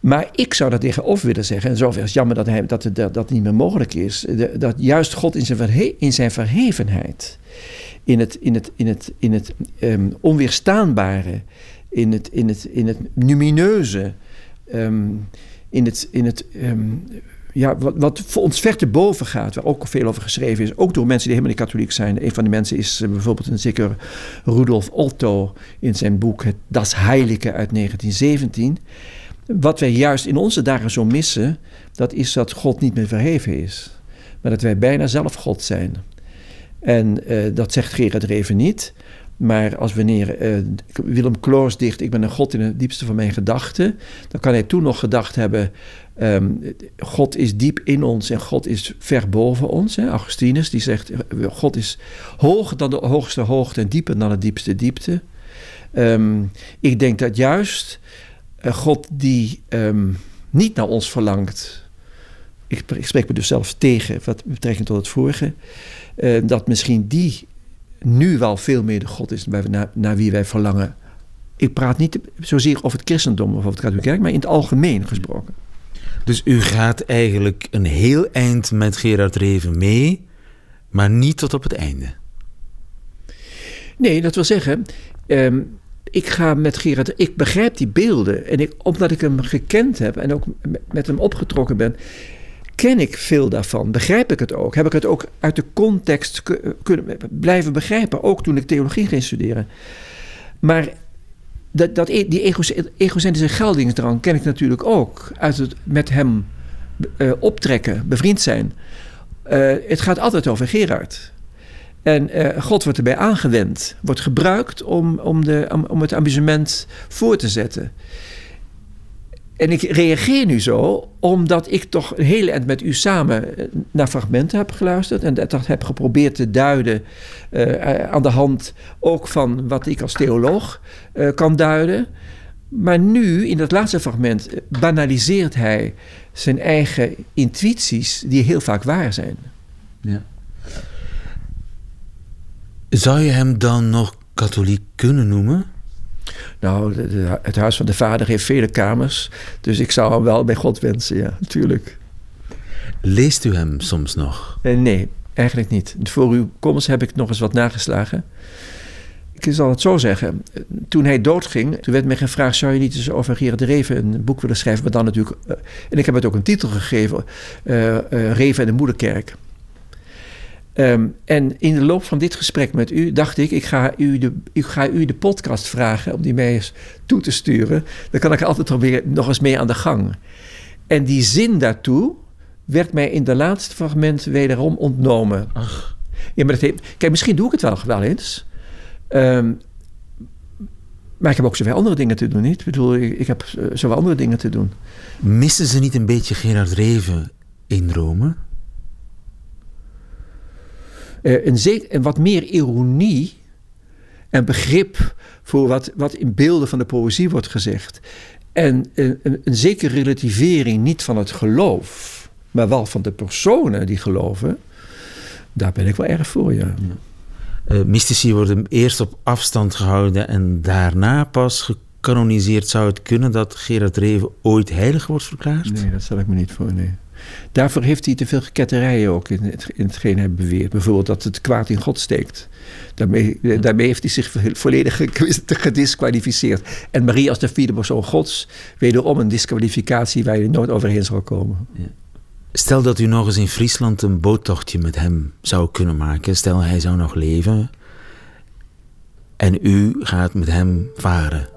D: Maar ik zou daar tegenover willen zeggen, en zover is jammer dat, hij, dat, dat dat niet meer mogelijk is, dat juist God in zijn, verhe- in zijn verhevenheid, in het, in het, in het, in het ehm, onweerstaanbare, in het, in het, in het numineuze, ehm, in het, in het ehm, ja, wat, wat voor ons ver te boven gaat, waar ook veel over geschreven is, ook door mensen die helemaal niet katholiek zijn. Een van die mensen is eh, bijvoorbeeld een zeker Rudolf Otto in zijn boek Het Das Heilige uit 1917. Wat wij juist in onze dagen zo missen, dat is dat God niet meer verheven is. Maar dat wij bijna zelf God zijn. En eh, dat zegt Gerard Reven niet. Maar als wanneer eh, Willem Kloos dicht, ik ben een God in het diepste van mijn gedachten, dan kan hij toen nog gedacht hebben, ehm, God is diep in ons en God is ver boven ons. Hè? Augustinus die zegt, God is hoger dan de hoogste hoogte en dieper dan de diepste diepte. Ehm, ik denk dat juist eh, God die ehm, niet naar ons verlangt, ik, ik spreek me dus zelfs tegen wat betrekking tot het vorige, eh, dat misschien die nu wel veel meer de God is naar, naar, naar wie wij verlangen Ik praat niet zozeer over het christendom of over het katholieke kerk, maar in het algemeen gesproken.
C: Dus u gaat eigenlijk een heel eind met Gerard Reven mee, maar niet tot op het einde.
D: Nee, dat wil zeggen, ehm, ik ga met Gerard, ik begrijp die beelden. En ik, omdat ik hem gekend heb en ook met hem opgetrokken ben, ken ik veel daarvan. Begrijp ik het ook? Heb ik het ook uit de context kunnen blijven begrijpen? Ook toen ik theologie ging studeren. Maar dat, dat, e-, die egocentrische geldingsdrang ken ik natuurlijk ook uit het met hem uh, optrekken, bevriend zijn. Uh, het gaat altijd over Gerard. En uh, God wordt erbij aangewend, wordt gebruikt om, om, de, om, om het amusement voor te zetten. En ik reageer nu zo omdat ik toch een hele eind met u samen eh, naar fragmenten heb geluisterd. En dat heb geprobeerd te duiden uh, aan de hand ook van wat ik als theoloog kan duiden. Maar nu, in dat laatste fragment, banaliseert hij zijn eigen intuïties, die heel vaak waar zijn. Ja.
C: Zou je hem dan nog katholiek kunnen noemen?
D: Nou, het huis van de vader heeft vele kamers. Dus ik zou hem wel bij God wensen, ja, natuurlijk.
C: Leest u hem soms nog?
D: Eh, nee, eigenlijk niet. Voor uw komst heb ik nog eens wat nageslagen. Ik zal het zo zeggen. Toen hij doodging, toen werd mij gevraagd... zou je niet eens over Gerard de Reven een boek willen schrijven? Maar dan natuurlijk... Uh, en ik heb het ook een titel gegeven. Uh, Reven en de Moederkerk. Um, en in de loop van dit gesprek met u dacht ik, ik ga u de, ik ga u de podcast vragen om die mij eens toe te sturen. Dan kan ik altijd weer nog eens mee aan de gang. En die zin daartoe werd mij in de laatste fragment wederom ontnomen. Ach. Ja, maar dat heeft, kijk, misschien doe ik het wel, wel eens. Um, maar ik heb ook zoveel andere dingen te doen, niet? Ik bedoel, ik, ik heb zoveel andere dingen te doen.
C: Missen ze niet een beetje Gerard Reven in Rome?
D: Uh, een, een wat meer ironie en begrip voor wat, wat in beelden van de poëzie wordt gezegd. En een, een, een zekere relativering niet van het geloof, maar wel van de personen die geloven. Daar ben ik wel erg voor, ja.
C: Uh, mystici worden eerst op afstand gehouden en daarna pas gecanoniseerd. Zou het kunnen dat Gerard Reven ooit heilig wordt verklaard?
D: Nee, dat stel ik me niet voor, nee. Daarvoor heeft hij te veel geketterijen ook in, het, in hetgeen hij beweert. Bijvoorbeeld dat het kwaad in God steekt. Daarmee, daarmee heeft hij zich volledig <laughs> gedisqualificeerd. En Marie als de vierde persoon gods, wederom een disqualificatie waar je nooit overheen zal komen. Ja.
C: Stel dat u nog eens in Friesland een boottochtje met hem zou kunnen maken. Stel hij zou nog leven. En u gaat met hem varen.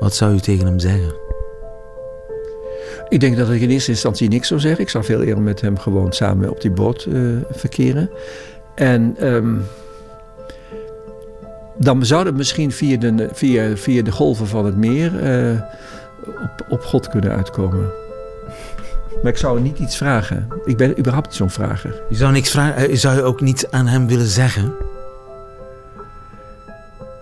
C: Wat zou u tegen hem zeggen?
D: Ik denk dat ik in eerste instantie niks zou zeggen. Ik zou veel eerder met hem gewoon samen op die boot uh, verkeren. En um, dan zouden we misschien via de, via, via de golven van het meer uh, op, op God kunnen uitkomen. Maar ik zou niet iets vragen. Ik ben überhaupt niet zo'n vrager.
C: Je zou niks vragen. Eh, zou je ook niet aan hem willen zeggen?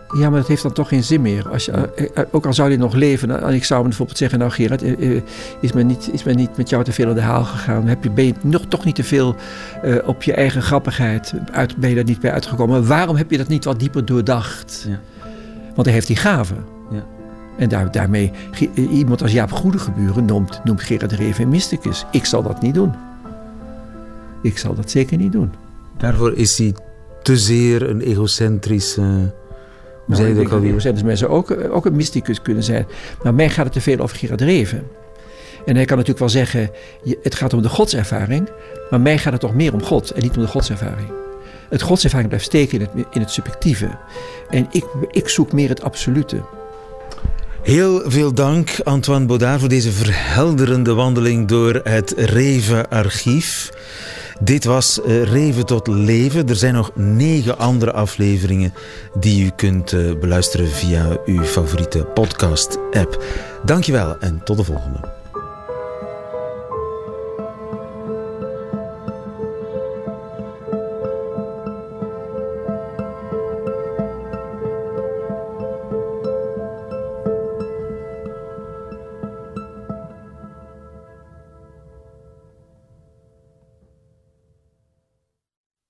D: Ja, maar dat heeft dan toch geen zin meer. Als je, eh, eh, ook al zou hij nog leven, en ik zou hem bijvoorbeeld zeggen: Nou, Gerard, eh, is men niet, is men niet met jou te veel aan de haal gegaan? Heb je, ben je nog, toch niet te veel op je eigen grappigheid? Uit, ben je daar niet bij uitgekomen? Waarom heb je dat niet wat dieper doordacht? Ja. Want hij heeft die gaven. Ja. En daar, daarmee, iemand als Jaap Goedegeburen noemt, noemt Gerard Reven een mysticus. Ik zal dat niet doen. Ik zal dat zeker niet doen.
C: Daarvoor is hij te zeer een egocentrische
D: hoe nou, ook alweer? Dus mensen ook, eh, ook een mysticus kunnen zijn. Maar mij gaat het te veel over Gerard Reven. En hij kan natuurlijk wel zeggen, het gaat om de godservaring. Maar mij gaat het toch meer om God en niet om de godservaring. Het godservaring blijft steken in het, in het subjectieve. En ik, ik zoek meer het absolute.
C: Heel veel dank, Antoine Baudard, voor deze verhelderende wandeling door het Reven-archief. Dit was uh, Reven tot Leven. Er zijn nog negen andere afleveringen die u kunt uh, beluisteren via uw favoriete podcast-app. Dankjewel en tot de volgende.